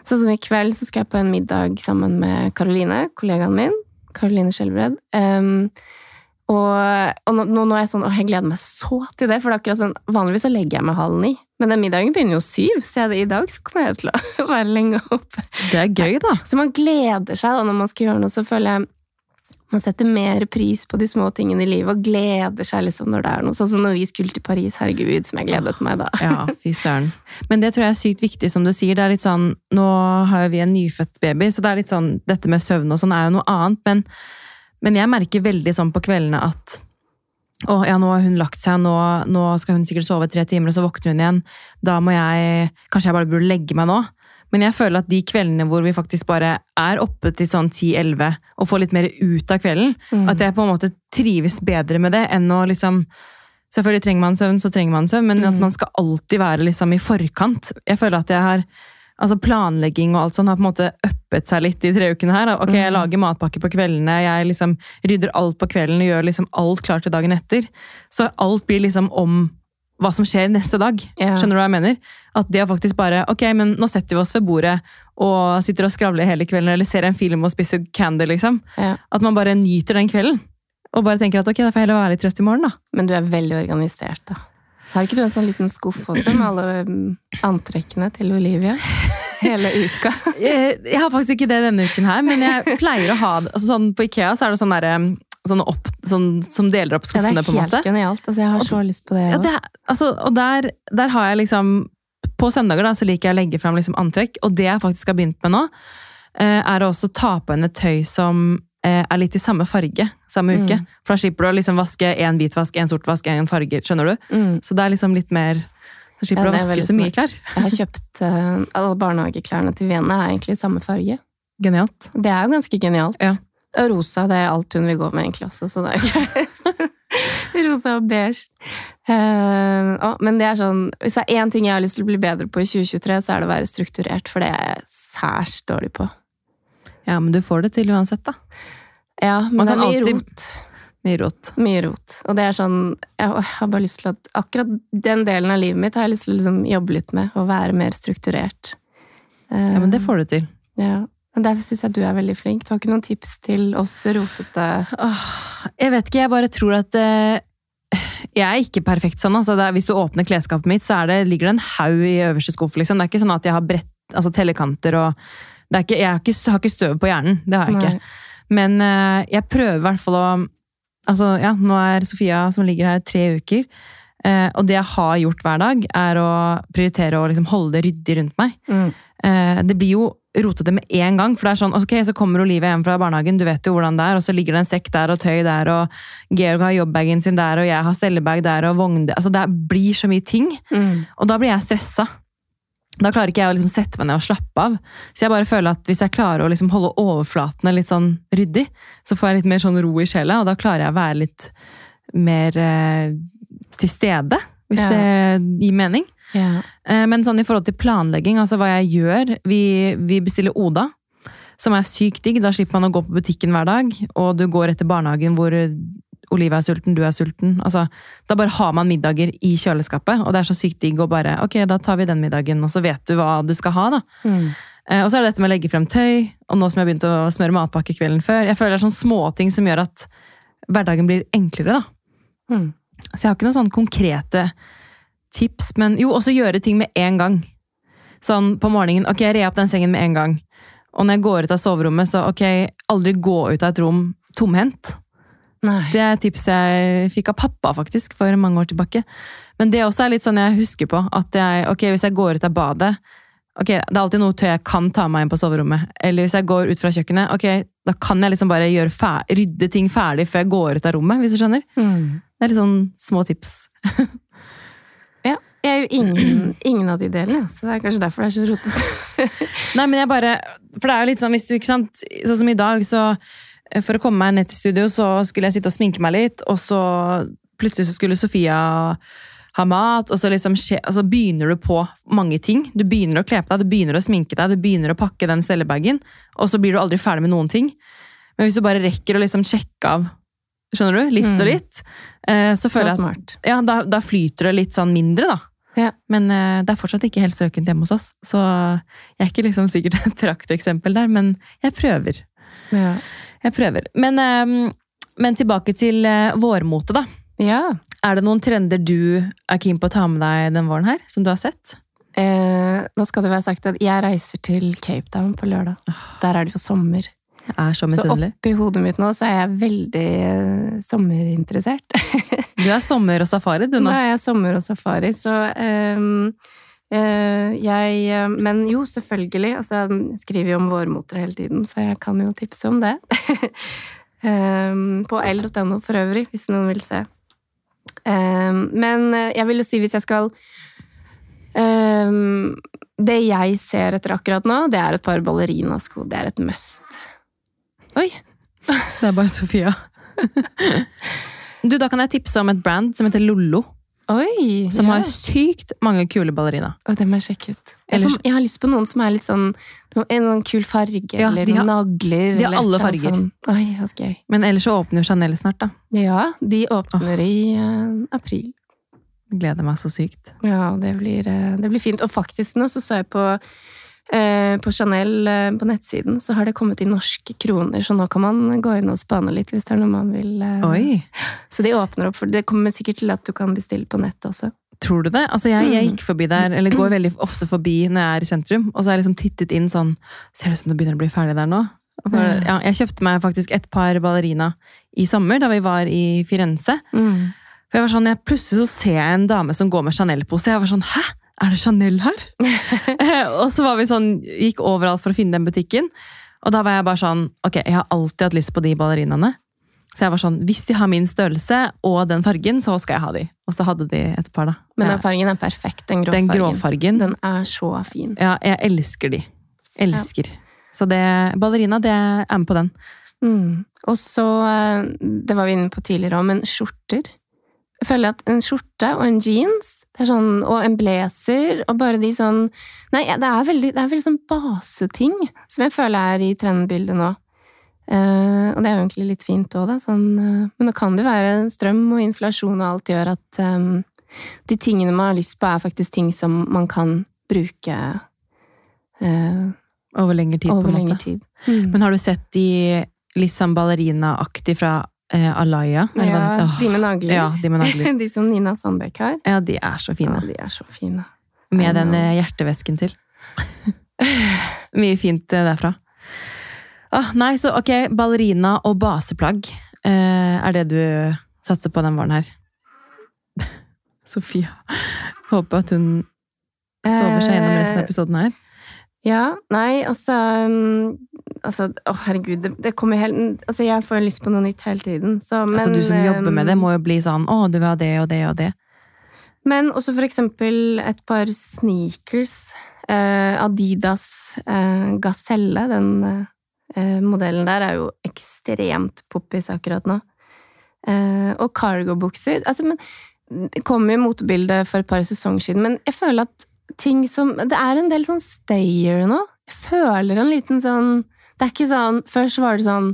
Speaker 2: Sånn som i kveld så skal jeg på en middag sammen med Karoline, kollegaen min. Karoline Skjelbred. Um, og, og nå, nå er jeg sånn, å, jeg gleder meg så til det. For det er akkurat sånn, vanligvis så legger jeg meg halv ni. Men den middagen begynner jo syv, så jeg, i dag så kommer jeg til å *laughs* være lenge oppe.
Speaker 1: Det er gøy, da.
Speaker 2: Så man gleder seg da når man skal gjøre noe. Så føler jeg man setter mer pris på de små tingene i livet og gleder seg liksom når det er noe. Sånn som når vi skulle til Paris, herregud, som jeg gledet meg da.
Speaker 1: Ja, fy søren. Men det tror jeg er sykt viktig, som du sier. Det er litt sånn, Nå har vi en nyfødt baby, så det er litt sånn, dette med søvn og sånn er jo noe annet. Men, men jeg merker veldig sånn på kveldene at å, ja, nå har hun lagt seg, nå, nå skal hun sikkert sove tre timer, og så våkner hun igjen. Da må jeg Kanskje jeg bare burde legge meg nå? Men jeg føler at de kveldene hvor vi faktisk bare er oppe til sånn 10-11 og får litt mer ut av kvelden,
Speaker 2: Mm.
Speaker 1: at jeg på en måte trives bedre med det enn å liksom Selvfølgelig trenger man søvn, så trenger man søvn, men at
Speaker 2: Mm.
Speaker 1: man skal alltid være liksom i forkant. Jeg føler at jeg har Altså Planlegging og alt sånt har på en måte uppet seg litt de tre ukene her. Ok, Jeg
Speaker 2: Mm.
Speaker 1: lager matpakke på kveldene, jeg liksom rydder alt på kvelden og gjør liksom alt klart til dagen etter. Så alt blir liksom om hva som skjer neste dag.
Speaker 2: Yeah.
Speaker 1: Skjønner du hva jeg mener? At det å faktisk bare Ok, men nå setter vi oss ved bordet og sitter og skravler hele kvelden, eller ser en film og spiser candy, liksom.
Speaker 2: Yeah.
Speaker 1: At man bare nyter den kvelden. Og bare tenker at ok, da får jeg heller være litt trøtt i morgen, da.
Speaker 2: Men du er veldig organisert, da. Har ikke du en sånn liten skuff også med alle um, antrekkene til Olivia? Hele uka.
Speaker 1: Jeg, *laughs* jeg har faktisk ikke det denne uken her, men jeg pleier å ha det. Altså sånn, på Ikea så er det sånn derre sånn opp, sånn, som deler opp
Speaker 2: Ja, det er
Speaker 1: på en
Speaker 2: helt
Speaker 1: måte.
Speaker 2: genialt. Altså, jeg har så lyst på det.
Speaker 1: Ja, det, er- altså, og der, der har jeg liksom På søndager da, så liker jeg å legge fram liksom antrekk, og det jeg faktisk har begynt med nå, eh, er å også ta på henne tøy som eh, er litt i samme farge samme uke.
Speaker 2: Mm.
Speaker 1: For da slipper du å liksom vaske én hvitvask, én sortvask, én farge. Skjønner du?
Speaker 2: Mm.
Speaker 1: Så det er liksom litt mer Så slipper du
Speaker 2: ja,
Speaker 1: å vaske så mye klær.
Speaker 2: Jeg har kjøpt uh, alle barnehageklærne til Vienna er egentlig i samme farge.
Speaker 1: Genialt.
Speaker 2: Det er jo ganske genialt.
Speaker 1: Ja.
Speaker 2: Og rosa, det er alt hun vil gå med egentlig også, så det er greit. *laughs* rosa og beige. Uh, å, men det er sånn Hvis det er én ting jeg har lyst til å bli bedre på i 2023, så er det å være strukturert, for det er jeg særs dårlig på.
Speaker 1: Ja, men du får det til uansett, da.
Speaker 2: Ja, men
Speaker 1: Man
Speaker 2: det er mye
Speaker 1: alltid-
Speaker 2: rot.
Speaker 1: Mye rot.
Speaker 2: Mye rot. Og det er sånn Jeg har bare lyst til at akkurat den delen av livet mitt har jeg lyst til å liksom jobbe litt med, og være mer strukturert. Eh,
Speaker 1: Ja, men det får du til.
Speaker 2: Ja. Men derfor syns jeg du er veldig flink. Du har ikke noen tips til oss rotete
Speaker 1: Jeg vet ikke, jeg bare tror at eh, Jeg er ikke perfekt sånn. Altså, det er, hvis du åpner klesskapet mitt, så det, ligger det en haug i øverste skuff. Liksom. Det er ikke sånn at jeg har brett, altså tellekanter og ikke, Jeg har ikke, har ikke støv på hjernen. Det har jeg ikke. Men uh, jeg prøver i hvert fall å Altså, ja, nå er Sofia som ligger her, tre uker. Uh, og det jeg har gjort hver dag, er å prioritere å liksom holde det ryddig rundt meg.
Speaker 2: Mm.
Speaker 1: Uh, det blir jo rotete med en gang, for det er sånn, ok, så kommer Olivia hjem fra barnehagen, du vet jo hvordan det er, og så ligger det en sekk der og tøy der, og Georg har jobbbagen sin der, og jeg har stellebag der og vogn der. Altså, det blir så mye ting,
Speaker 2: Mm.
Speaker 1: og da blir jeg stressa. Da klarer ikke jeg å liksom sette meg ned og slappe av. Så jeg bare føler at hvis jeg klarer å liksom holde overflatene litt sånn ryddig, så får jeg litt mer sånn ro i sjela, og da klarer jeg å være litt mer eh, til stede, hvis
Speaker 2: Ja.
Speaker 1: det gir mening.
Speaker 2: Ja.
Speaker 1: Eh, Men sånn i forhold til planlegging, altså hva jeg gjør Vi, vi bestiller Oda, som er sykt digg. Da slipper man å gå på butikken hver dag, og du går etter barnehagen hvor Olivia er sulten, du er sulten. Altså, da bare har man middager i kjøleskapet, og det er så sykt digg å bare Ok, da tar vi den middagen, og så vet du hva du skal ha, da.
Speaker 2: Mm.
Speaker 1: Eh, Og så er det dette med å legge frem tøy, og nå som jeg har begynt å smøre matpakke kvelden før. Jeg føler det er sånne småting som gjør at hverdagen blir enklere, da.
Speaker 2: Mm.
Speaker 1: Så jeg har ikke noen sånne konkrete tips, men jo, også gjøre ting med en gang. Sånn på morgenen, ok, jeg rer opp den sengen med en gang. Og når jeg går ut av soverommet, så ok, aldri gå ut av et rom tomhendt.
Speaker 2: Nei.
Speaker 1: Det er et tips jeg fikk av pappa faktisk, for mange år tilbake. Men det også er litt sånn jeg husker på, at jeg, ok, hvis jeg går ut av badet, ok, det er alltid noe tøy jeg kan ta meg inn på soverommet. Eller hvis jeg går ut fra kjøkkenet, ok, da kan jeg liksom bare rydde ting ferdig før jeg går ut av rommet, hvis du skjønner.
Speaker 2: Mm.
Speaker 1: Det er litt sånn små tips. *laughs*
Speaker 2: Ja. Jeg er jo ingen, ingen av de delene, så det er kanskje derfor det er så rotete.
Speaker 1: Nei, men jeg bare For det er jo litt sånn, hvis du, ikke sant Sånn som i dag, så For å komme meg ned til studio, så skulle jeg sitte og sminke meg litt, og så plutselig så skulle Sofia ha mat, og så liksom skje, altså begynner du på mange ting. Du begynner å kle på deg, du begynner å sminke deg, du begynner å pakke den stellebagen, og så blir du aldri ferdig med noen ting. Men hvis du bare rekker å liksom sjekke av skjønner du, litt
Speaker 2: Mm.
Speaker 1: og litt, så så
Speaker 2: Så
Speaker 1: føler jeg at ja, da, da flyter det litt sånn mindre, da.
Speaker 2: Ja.
Speaker 1: Men eh, det er fortsatt ikke helt strøkent hjemme hos oss, så jeg er ikke liksom sikkert *laughs* et prakteksempel der, men jeg prøver.
Speaker 2: Ja.
Speaker 1: Jeg prøver. Men, eh, men tilbake til eh, vårmote, da.
Speaker 2: ja.
Speaker 1: Er det noen trender du er keen på å ta med deg den våren her, som du har sett?
Speaker 2: Eh, nå skal det være sagt at jeg reiser til Cape Town på lørdag. Der er det jo sommer.
Speaker 1: Jeg er så
Speaker 2: Så
Speaker 1: misunnelig.
Speaker 2: oppi hodet mitt nå så er jeg veldig eh, sommerinteressert.
Speaker 1: Du er sommer og safari, du
Speaker 2: Nå
Speaker 1: nå.
Speaker 2: er jeg sommer og safari, så ehm, eh, jeg eh, Men jo, selvfølgelig. Altså, jeg skriver jo om vårmoter hele tiden, så jeg kan jo tipse om det. *laughs* Ehm, på l.no for øvrig, hvis noen vil se. Ehm, men eh, jeg vil jo si, hvis jeg skal ehm, Det jeg ser etter akkurat nå, det er et par ballerinasko. Det er et must. Oi!
Speaker 1: Det er bare Sofia. *laughs* Du, Da kan jeg tipse om et brand som heter Lollo.
Speaker 2: Oi!
Speaker 1: Som
Speaker 2: ja.
Speaker 1: har sykt mange kule ballerina.
Speaker 2: Å, det må jeg sjekke ut. Jeg,
Speaker 1: Ellers-
Speaker 2: jeg har lyst på noen som er litt sånn En sånn kul farge,
Speaker 1: Ja,
Speaker 2: eller
Speaker 1: de har-
Speaker 2: noen nagler.
Speaker 1: de har alle
Speaker 2: eller
Speaker 1: farger.
Speaker 2: Sånn. Oi, okay.
Speaker 1: Men ellers så åpner jo Chanel snart, da.
Speaker 2: Ja, de åpner i uh, april.
Speaker 1: Gleder meg så sykt.
Speaker 2: Ja, det blir, uh, det blir fint. Og faktisk nå så så jeg på på Chanel eh, på nettsiden så har det kommet i norske kroner, så nå kan man gå inn og spane litt hvis det er noe man vil. eh.
Speaker 1: Oi!
Speaker 2: Så de åpner opp, for det kommer sikkert til at du kan bestille på nett også.
Speaker 1: Tror du det? Altså, jeg, jeg
Speaker 2: Mm.
Speaker 1: gikk forbi der, eller går veldig ofte forbi når jeg er i sentrum, og så har jeg liksom tittet inn sånn Ser det ut som det begynner å bli ferdig der nå? Og ja, jeg kjøpte meg faktisk et par ballerina i sommer, da vi var i Firenze.
Speaker 2: Mm.
Speaker 1: For jeg var sånn, jeg, Plutselig så ser jeg en dame som går med Chanel-pose. Jeg var sånn Hæ? Er det Chanel her? *laughs* og så var vi sånn, gikk overalt for å finne den butikken. Og da var jeg bare sånn Ok, jeg har alltid hatt lyst på de ballerinaene. Så jeg var sånn, hvis de har min størrelse og den fargen, så skal jeg ha de. Og så hadde de et par, da.
Speaker 2: Men den fargen er perfekt, den grå
Speaker 1: Den
Speaker 2: fargen.
Speaker 1: gråfargen.
Speaker 2: Den er så fin.
Speaker 1: Ja, jeg elsker de. Elsker. Så det, ballerina, det er med på den.
Speaker 2: Mm. Og så, eh, det var vi inne på tidligere òg, men skjorter. Jeg føler at en skjorte og en jeans, det sånn, og en blazer, og bare de sånn Nei, det er veldig, det er veldig sånn baseting som jeg føler er i trendbildet nå. Uh, og det er jo egentlig litt fint òg, da. Sånn, uh, men nå kan det være strøm og inflasjon og alt gjør at um, de tingene man har lyst på, er faktisk ting som man kan bruke uh,
Speaker 1: Over lengre tid, på en måte.
Speaker 2: tid. Mm.
Speaker 1: Men har du sett de litt sånn ballerinaaktig fra eh, Alaya?
Speaker 2: Ja, de med nagler.
Speaker 1: Ja, de med *laughs* nagler.
Speaker 2: De som Nina Sandbekk har.
Speaker 1: Ja, de er så fine.
Speaker 2: Ja, de er så fine.
Speaker 1: Med den eh, hjertevesken til. *laughs* Mye fint eh, derfra. Ah, nei, så ok, ballerina og baseplagg eh, er det du satser på den våren her. *laughs* Sofia. Håper at hun sover seg gjennom resten av
Speaker 2: Eh,
Speaker 1: episoden her.
Speaker 2: Ja, nei, altså um, Altså, å herregud, det, det kommer helt Altså, jeg får lyst på noe nytt hele tiden, så men
Speaker 1: altså, du som jobber med det, må jo bli sånn å, du vil ha det og det og det.
Speaker 2: Men også for eksempel et par sneakers. Eh, Adidas eh, Gazelle, den eh, modellen der, er jo ekstremt poppis akkurat nå. Eh, og cargobukser. Altså, men det kom jo motebildet for et par sesonger siden, men jeg føler at ting som Det er en del sånn stayer nå. Jeg føler en liten sånn Det er ikke sånn Først var det sånn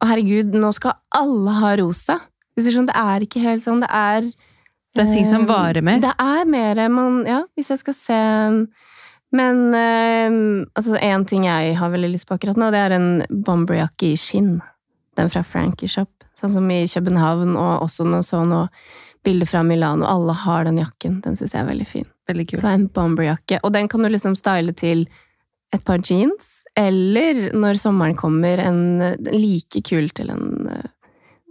Speaker 2: Å, herregud, nå skal alle ha rosa. Hvis er, sånn, Det er ikke helt sånn. Det er
Speaker 1: Det er ting som
Speaker 2: Eh,
Speaker 1: varer mer.
Speaker 2: Det er mer man Ja, hvis jeg skal se Men eh, altså, en ting jeg har veldig lyst på akkurat nå, det er en bomberjakke i skinn. Den fra Frankie Shop. Sånn som i København, og også nå så nå bilder fra Milano. Alle har den jakken. Den syns jeg er veldig fin.
Speaker 1: Veldig kul.
Speaker 2: Så en bomberjakke. Og den kan du liksom style til et par jeans, eller når sommeren kommer, en like kul til en eh,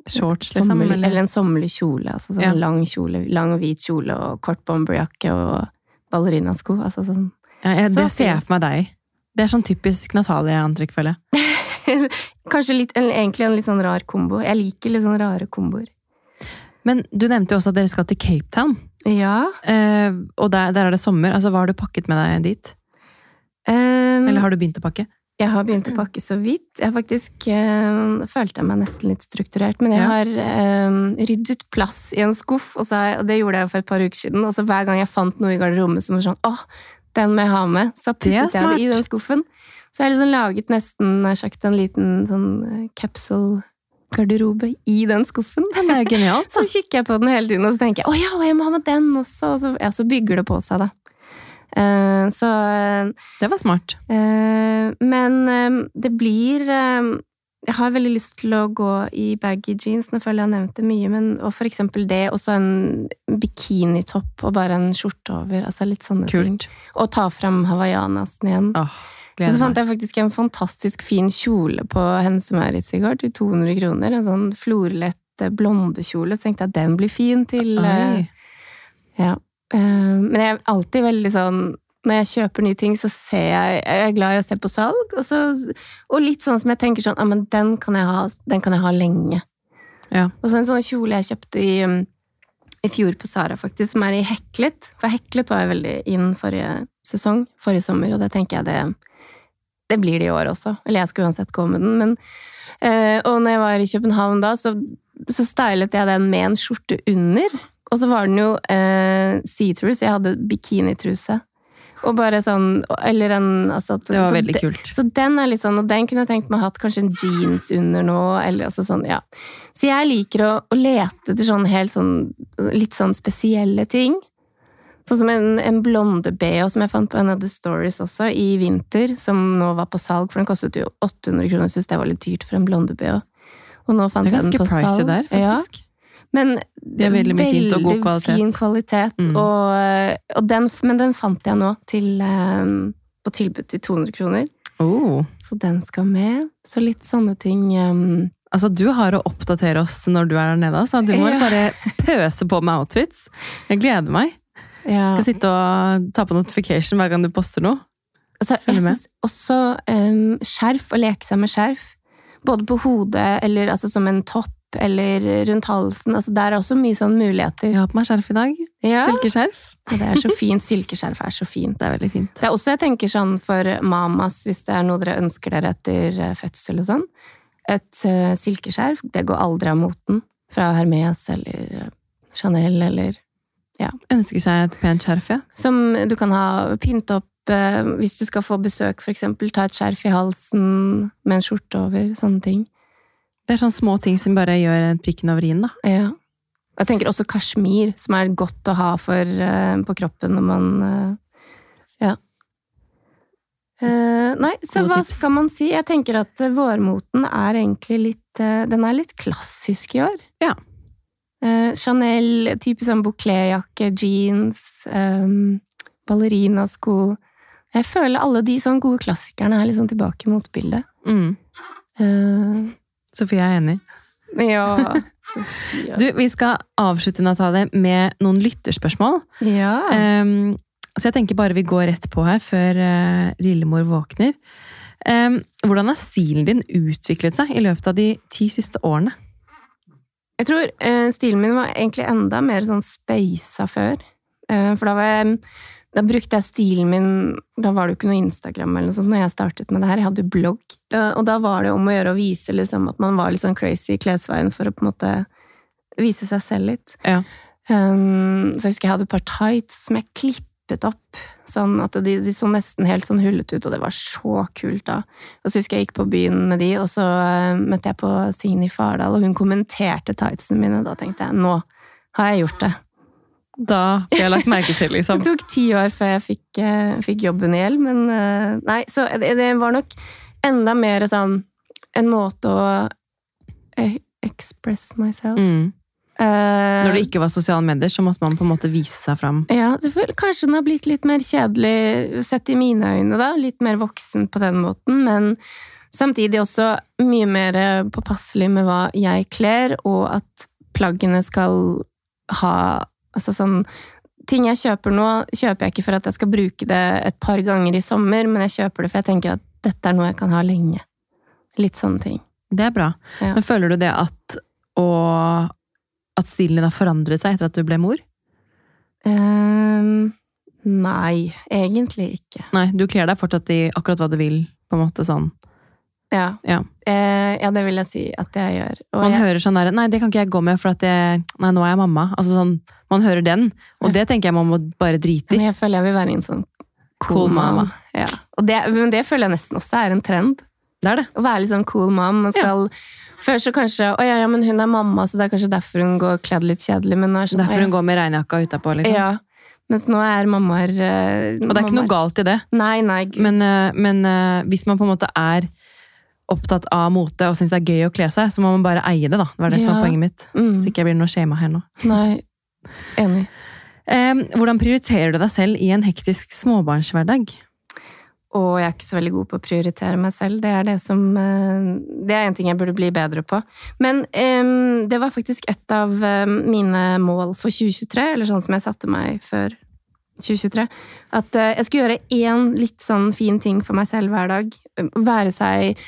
Speaker 1: Shorts, liksom.
Speaker 2: sommerlig,
Speaker 1: Eller,
Speaker 2: eller en sommerlig kjole. Altså sånn
Speaker 1: Ja.
Speaker 2: lang kjole, lang hvit kjole og kort bomberjakke og ballerinasko. Altså sånn.
Speaker 1: ja, jeg, det ser jeg for meg deg. Det er sånn typisk Natalie-antrekk, føler jeg. *laughs*
Speaker 2: Kanskje litt, eller egentlig en litt sånn rar kombo. Jeg liker litt sånn rare komboer.
Speaker 1: Men du nevnte jo også at dere skal til Cape Town.
Speaker 2: Ja.
Speaker 1: Eh, og der, der er det sommer. Altså, Hva har du pakket med deg dit?
Speaker 2: Um,
Speaker 1: Eller har du begynt å pakke?
Speaker 2: Jeg har begynt å *clears throat* pakke så vidt. Jeg faktisk øh, følte jeg meg nesten litt strukturert, men jeg
Speaker 1: Ja.
Speaker 2: har øh, ryddet plass i en skuff, og, så jeg, og det gjorde jeg for et par uker siden. Og så hver gang jeg fant noe i garderommet som var sånn åh, den må jeg ha med, så puttet jeg det i den skuffen. Så jeg har liksom laget nesten nær sagt en liten sånn eh, capsule-garderobe i den skuffen.
Speaker 1: Den er genialt. *laughs*
Speaker 2: Så kikker jeg på den hele tiden, og så tenker jeg å ja, jeg må ha med den også. Og så, ja, så bygger det på seg, da. Eh, så
Speaker 1: Det var smart.
Speaker 2: Eh, men eh, det blir Jeg har veldig lyst til å gå i baggy jeans. Nå føler jeg har nevnt det mye, men og for eksempel det, og så en bikinitopp og bare en skjorte over. Altså litt sånne ting. Og ta fram hawaiianasen igjen.
Speaker 1: Oh,
Speaker 2: Og så fant jeg faktisk en fantastisk fin kjole på Hense Maurits i går, til 200 kroner. En sånn florlett blondekjole. Så tenkte jeg at den blir fin til
Speaker 1: Oi.
Speaker 2: ja. Eh, Men jeg er alltid veldig sånn Når jeg kjøper nye ting, så ser jeg Jeg er glad i å se på salg, og, så, og litt sånn som jeg tenker sånn Ja, men den kan jeg ha, den kan jeg ha lenge.
Speaker 1: Ja.
Speaker 2: Og så en sånn kjole jeg kjøpte i, um, i fjor på Sara, faktisk, som er i heklet. For heklet var jo veldig inn forrige sesong, forrige sommer, og det tenker jeg det Det blir det i år også. Eller jeg skal uansett gå med den, men øh, Og når jeg var i København da, så, så stylet jeg den med en skjorte under. Og så var den jo eh, see-through, så jeg hadde bikinitruse. Og bare sånn Eller en altså,
Speaker 1: Det var
Speaker 2: så
Speaker 1: veldig kult.
Speaker 2: så den er litt sånn, og den kunne jeg tenkt meg hatt kanskje en jeans under nå, eller altså sånn, ja. Så jeg liker å, å lete etter sånn helt sånn, litt sånn spesielle ting. Sånn som en, en blonde BH som jeg fant på en av The Stories også, i vinter, som nå var på salg, for den kostet jo 800 kroner, jeg synes det var litt dyrt for en blonde BH. Og nå fant jeg den på salg.
Speaker 1: Det er ganske pricey der,
Speaker 2: Ja,
Speaker 1: faktisk.
Speaker 2: Men
Speaker 1: Det er veldig mye fint og god kvalitet.
Speaker 2: fin kvalitet.
Speaker 1: Mm.
Speaker 2: Og, og den, men den fant jeg nå til, eh, på tilbud til 200 kroner.
Speaker 1: Oh.
Speaker 2: Så den skal med. Så litt sånne ting um,
Speaker 1: Altså, du har å oppdatere oss når du er der nede, så du må
Speaker 2: Ja.
Speaker 1: bare pøse på med outfits. Jeg gleder meg.
Speaker 2: ja.
Speaker 1: Skal sitte og ta på notification hver gang du poster noe.
Speaker 2: Altså, jeg synes også um, skjerf, å leke seg med skjerf. Både på hodet, eller altså som en topp, eller rundt halsen. Altså, der er også mye sånn muligheter.
Speaker 1: Jeg har på meg skjerf i dag.
Speaker 2: Ja,
Speaker 1: Silkeskjerf.
Speaker 2: Ja, det er så fint. Silkeskjerf er så fint.
Speaker 1: Det er veldig fint.
Speaker 2: Det er også, jeg tenker sånn for mamas, hvis det er noe dere ønsker dere etter eh, fødsel og sånn. Et uh, silkeskjerf, det går aldri av moten. Fra Hermes eller eh, Chanel eller
Speaker 1: Ønsker seg et pent skjerf, ja.
Speaker 2: Som du kan ha pynte opp uh, hvis du skal få besøk, eksempel. Ta et skjerf i halsen med en skjorte over. Sånne ting.
Speaker 1: Det er sånne små ting som bare gjør prikken over i-en, da.
Speaker 2: Ja. Jeg tenker også kasjmir, som er godt å ha for, eh, på kroppen når man eh, Ja. Uh, nei, så
Speaker 1: Gode
Speaker 2: hva
Speaker 1: tips.
Speaker 2: skal man si? Jeg tenker at vårmoten er egentlig litt uh, Den er litt klassisk i år.
Speaker 1: Ja.
Speaker 2: Uh, Chanel, typisk sånn bouclé-jakke, jeans, um, ballerinasko Jeg føler alle de sånn gode klassikerne er liksom tilbake i motbildet.
Speaker 1: Mm. Sofie er enig.
Speaker 2: ja. *laughs*
Speaker 1: Du, vi skal avslutte Natale, med noen lytterspørsmål.
Speaker 2: ja.
Speaker 1: Um, så jeg tenker bare vi går rett på her før uh, lillemor våkner. Um, hvordan har stilen din utviklet seg i løpet av de ti siste årene?
Speaker 2: Jeg tror uh, stilen min var egentlig enda mer sånn speisa før. Uh, for da var jeg Da brukte jeg stilen min Da var det jo ikke noe Instagram eller noe sånt når jeg startet med det her. Jeg hadde jo blogg. Og da var det om å gjøre å vise liksom, at man var litt sånn crazy i klesveien for å på en måte vise seg selv litt.
Speaker 1: Ja.
Speaker 2: Um, så jeg husker jeg hadde et par tights som jeg klippet opp, sånn at de, de så nesten helt sånn hullete ut, og det var så kult da. Og så husker jeg gikk på byen med de, og så uh, møtte jeg på Signe Fardal, og hun kommenterte tightsene mine. Da tenkte jeg, nå har jeg gjort det.
Speaker 1: Da ble jeg lagt merke til, liksom.
Speaker 2: Det tok ti år før jeg fikk, eh, fikk jobben i Hjelm, men eh, nei, så det, det var nok enda mer sånn en måte å eh, express myself.
Speaker 1: Mm.
Speaker 2: Uh,
Speaker 1: Når det ikke var sosiale medier, så måtte man på en måte vise seg fram.
Speaker 2: Ja. Kanskje den har blitt litt mer kjedelig sett i mine øyne, da. Litt mer voksen på den måten, men samtidig også mye mer påpasselig med hva jeg kler, og at plaggene skal ha Altså sånn Ting jeg kjøper nå, kjøper jeg ikke for at jeg skal bruke det et par ganger i sommer, men jeg kjøper det for jeg tenker at dette er noe jeg kan ha lenge. Litt sånne ting.
Speaker 1: Det er bra.
Speaker 2: Ja.
Speaker 1: Men føler du det at å, at stilen din har forandret seg etter at du ble mor?
Speaker 2: Um, nei, egentlig ikke.
Speaker 1: Nei, du kler deg fortsatt i akkurat hva du vil På en måte sånn.
Speaker 2: Ja.
Speaker 1: Ja.
Speaker 2: Eh, ja, det vil jeg si at jeg gjør. Og
Speaker 1: Man
Speaker 2: jeg,
Speaker 1: hører sånn der Nei, det kan ikke jeg gå med, for at jeg Nei, nå er jeg mamma. Altså sånn, Man hører den, og det tenker jeg man må bare drite
Speaker 2: men
Speaker 1: i.
Speaker 2: jeg føler jeg vil være en sånn
Speaker 1: Cool mama.
Speaker 2: Ja. Det, men det føler jeg nesten også er en trend.
Speaker 1: Det er det.
Speaker 2: Å være litt sånn cool mom. Man skal Før så kanskje Å ja, ja, men hun er mamma, så det er kanskje derfor hun går kledd litt kjedelig. Men nå er sånn,
Speaker 1: Derfor hun går med regnjakka utapå, liksom.
Speaker 2: Ja. Mens nå er mammaer uh,
Speaker 1: Og det er ikke noe galt i det.
Speaker 2: Nei, nei, gud.
Speaker 1: Men, uh, men uh, hvis man på en måte er opptatt av mote og syns det er gøy å kle seg, så må man bare eie det, da. Det var det som var poenget mitt.
Speaker 2: mm,
Speaker 1: Så ikke jeg blir noe shama her nå.
Speaker 2: Nei. Enig.
Speaker 1: Eh, hvordan prioriterer du deg selv i en hektisk småbarnshverdag?
Speaker 2: Og jeg er ikke så veldig god på å prioritere meg selv. Det er det som eh, Det er en ting jeg burde bli bedre på. Men um, det var faktisk et av mine mål for 2023, eller sånn som jeg satte meg før 2023. At eh, jeg skulle gjøre én litt sånn fin ting for meg selv hver dag. Være seg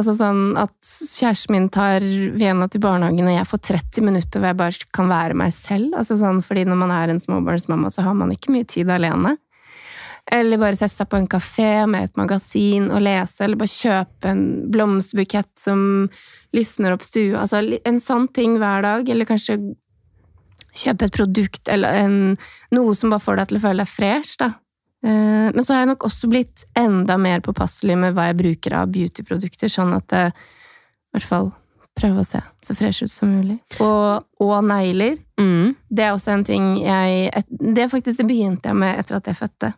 Speaker 2: Altså sånn at kjæresten min tar Vena til barnehagen, og jeg får 30 minutter hvor jeg bare kan være meg selv. Altså sånn, fordi når man er en småbarnsmamma, så har man ikke mye tid alene. Eller bare sette seg på en kafé med et magasin og lese, eller bare kjøpe en blomsterbukett som lysner opp stua. Altså en sånn ting hver dag, eller kanskje kjøpe et produkt eller en, noe som bare får deg til å føle deg fresh, da. Eh, Men så har jeg nok også blitt enda mer påpasselig med hva jeg bruker av beautyprodukter, sånn at det, i hvert fall prøve å se så fresh ut som mulig. Og, og negler.
Speaker 1: Mm.
Speaker 2: Det er også en ting jeg Det faktisk det begynte jeg med etter at jeg fødte.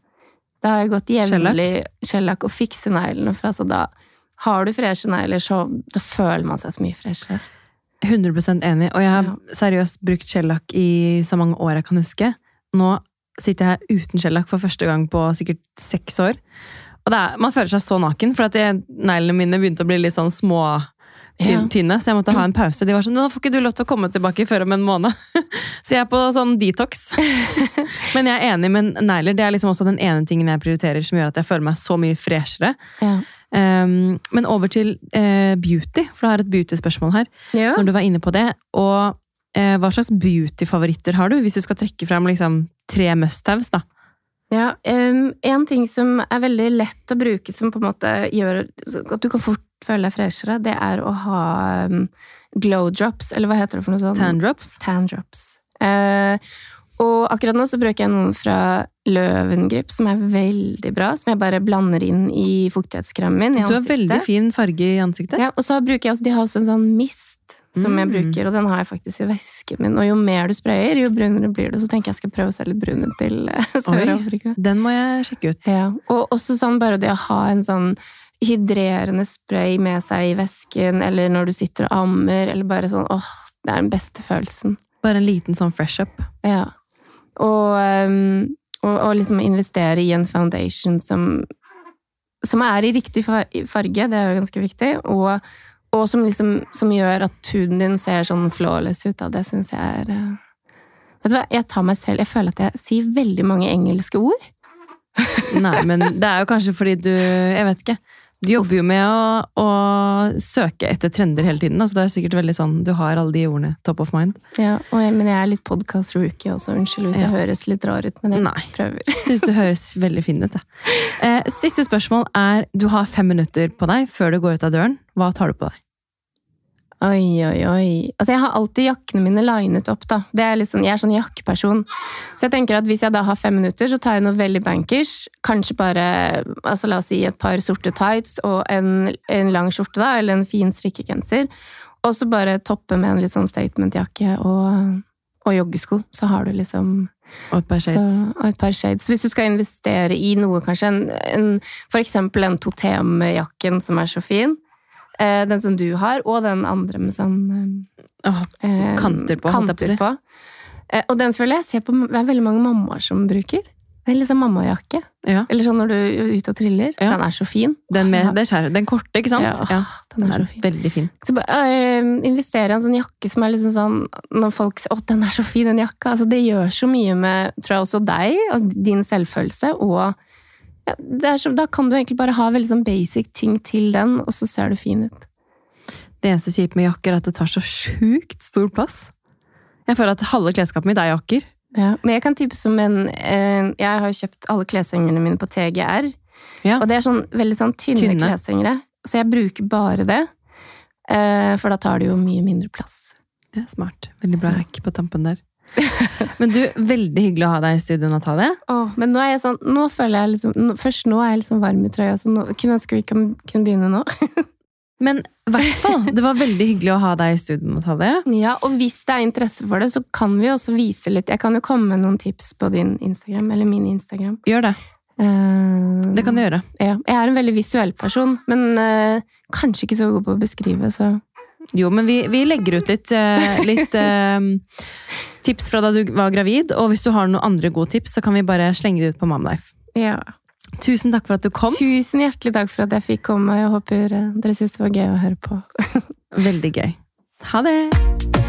Speaker 2: Da har jeg gått jevnlig skjellakk og fikse neglene. For altså da har du freshe negler, så da føler man seg så mye freshere.
Speaker 1: 100% enig. Og jeg har
Speaker 2: Ja.
Speaker 1: seriøst brukt skjellakk i så mange år jeg kan huske. Nå sitter jeg uten skjellakk for første gang på sikkert seks år. Og det er, man føler seg så naken, for at neglene mine begynte å bli litt sånn små
Speaker 2: Ja.
Speaker 1: tynne, så jeg måtte ha en pause. De var sånn 'Nå får ikke du lov til å komme tilbake før om en måned'. *laughs* så jeg er på sånn detox. *laughs* Men jeg er enig, men negler det er liksom også den ene tingen jeg prioriterer som gjør at jeg føler meg så mye freshere.
Speaker 2: Ja.
Speaker 1: Um, men over til uh, beauty, for du har et beauty-spørsmål her
Speaker 2: ja.
Speaker 1: når du var inne på det. Og hva slags beauty-favoritter har du, hvis du skal trekke frem liksom, tre must-haves? da?
Speaker 2: Ja, en ting som er veldig lett å bruke, som på en måte gjør at du kan fort føle deg freshere, det er å ha um, glow drops, eller hva heter det for noe sånt?
Speaker 1: Tan drops?
Speaker 2: Tan drops. Eh, og akkurat nå så bruker jeg noen fra Løvengrip, som er veldig bra, som jeg bare blander inn i fuktighetskremen min i ansiktet.
Speaker 1: Du har veldig fin farge i ansiktet.
Speaker 2: Ja, og så bruker jeg også, de har også en sånn mist som jeg
Speaker 1: Mm.
Speaker 2: bruker, og den har jeg faktisk i vesken min. Og jo mer du sprayer, jo brunere blir du. Så tenker jeg skal prøve å selge brun til eh, *laughs* Sør-Afrika.
Speaker 1: Den må jeg sjekke ut.
Speaker 2: Ja. Og også sånn bare det å ha en sånn hydrerende spray med seg i vesken, eller når du sitter og ammer, eller bare sånn åh, det er den beste følelsen.
Speaker 1: Bare en liten sånn fresh up.
Speaker 2: Ja. Og, um, og, og liksom investere i en foundation som, som er i riktig farge, det er jo ganske viktig, og, og som liksom som gjør at huden din ser sånn flawless ut. Da. Det syns jeg er uh, Vet du hva, jeg tar meg selv Jeg føler at jeg sier veldig mange engelske ord.
Speaker 1: Nei, men det er jo kanskje fordi du Jeg vet ikke. Du jobber jo med å, å søke etter trender hele tiden, Altså det er sikkert veldig sånn du har alle de ordene top of mind.
Speaker 2: Ja, jeg, men jeg er litt podcast-rookie også, unnskyld hvis jeg høres litt rar ut, men jeg
Speaker 1: Nei.
Speaker 2: prøver. *laughs*
Speaker 1: Syns du høres veldig fin ut. Eh, siste spørsmål er Du har fem minutter på deg før du går ut av døren. Hva tar du på deg?
Speaker 2: Oi, oi, oi. Altså, jeg har alltid jakkene mine linet opp, da. Det er liksom, jeg er sånn jakkeperson. Så jeg tenker at hvis jeg da har fem minutter, så tar jeg noe veldig bankers. Kanskje bare, altså la oss si et par sorte tights og en, en lang skjorte, da, eller en fin strikkegenser. Og så bare toppe med en litt sånn statement-jakke og, og joggesko. Så har du liksom
Speaker 1: Og et par.
Speaker 2: Så, og et par shades. Hvis du skal investere i noe, kanskje en, en for eksempel en totemjakken som er så fin, eh, den som du har, og den andre med sånn eh, oh,
Speaker 1: Kanter på,
Speaker 2: kanter på. Eh, og den føler jeg ser på det er veldig mange mammaer som bruker. Det er liksom mammajakke.
Speaker 1: ja.
Speaker 2: Eller sånn når du er ute og triller.
Speaker 1: Ja.
Speaker 2: Den er så fin.
Speaker 1: Den, med, skjæret, den korte, ikke sant?
Speaker 2: Ja,
Speaker 1: Ja,
Speaker 2: den
Speaker 1: den
Speaker 2: er
Speaker 1: er
Speaker 2: så fin.
Speaker 1: veldig fin.
Speaker 2: Så bare, øh, investere i en sånn jakke som er liksom sånn Når folk sier 'Å, den er så fin, den jakka'. Altså, det gjør så mye med, tror jeg, også deg, altså din selvfølelse, og ja, så, Da kan du egentlig bare ha veldig sånn basic ting til den, og så ser du fin ut.
Speaker 1: Det eneste kjipe med jakker er at det tar så sjukt stor plass. Jeg føler at halve klesskapet mitt er jakker.
Speaker 2: Ja, men jeg kan tipse om en eh, Jeg har kjøpt alle kleshengerne mine på TGR.
Speaker 1: Ja.
Speaker 2: Og det er sånn veldig sånn tynne,
Speaker 1: Tynne.
Speaker 2: kleshengere. Så jeg bruker bare det. eh, For da tar det jo mye mindre plass.
Speaker 1: Det er smart. Veldig bra hack på tampen der. *laughs* Men du, veldig hyggelig å ha deg i studio, Natalie.
Speaker 2: Åh, men nå er jeg sånn Nå føler jeg liksom nå, Først nå er jeg liksom varm i trøya, så nå kunne ønske vi kan, kunne begynne nå. *laughs*
Speaker 1: Men i hvert fall, det var veldig hyggelig å ha deg i studio, Natalie.
Speaker 2: Ja, og hvis det er interesse for det, så kan vi også vise litt. Jeg kan jo komme med noen tips på din Instagram, eller min Instagram.
Speaker 1: Gjør det.
Speaker 2: Uh,
Speaker 1: Det kan du gjøre.
Speaker 2: Ja, jeg er en veldig visuell person, men uh, kanskje ikke så god på å beskrive, så
Speaker 1: Jo, men vi, vi legger ut litt, eh, litt eh, tips fra da du var gravid, og hvis du har noen andre gode tips, så kan vi bare slenge det ut på Mamlife.
Speaker 2: ja.
Speaker 1: Tusen takk for at du kom.
Speaker 2: Tusen hjertelig takk for at jeg fikk komme. Jeg håper eh, dere syntes det var gøy å høre på. *laughs*
Speaker 1: Veldig gøy. Ha det!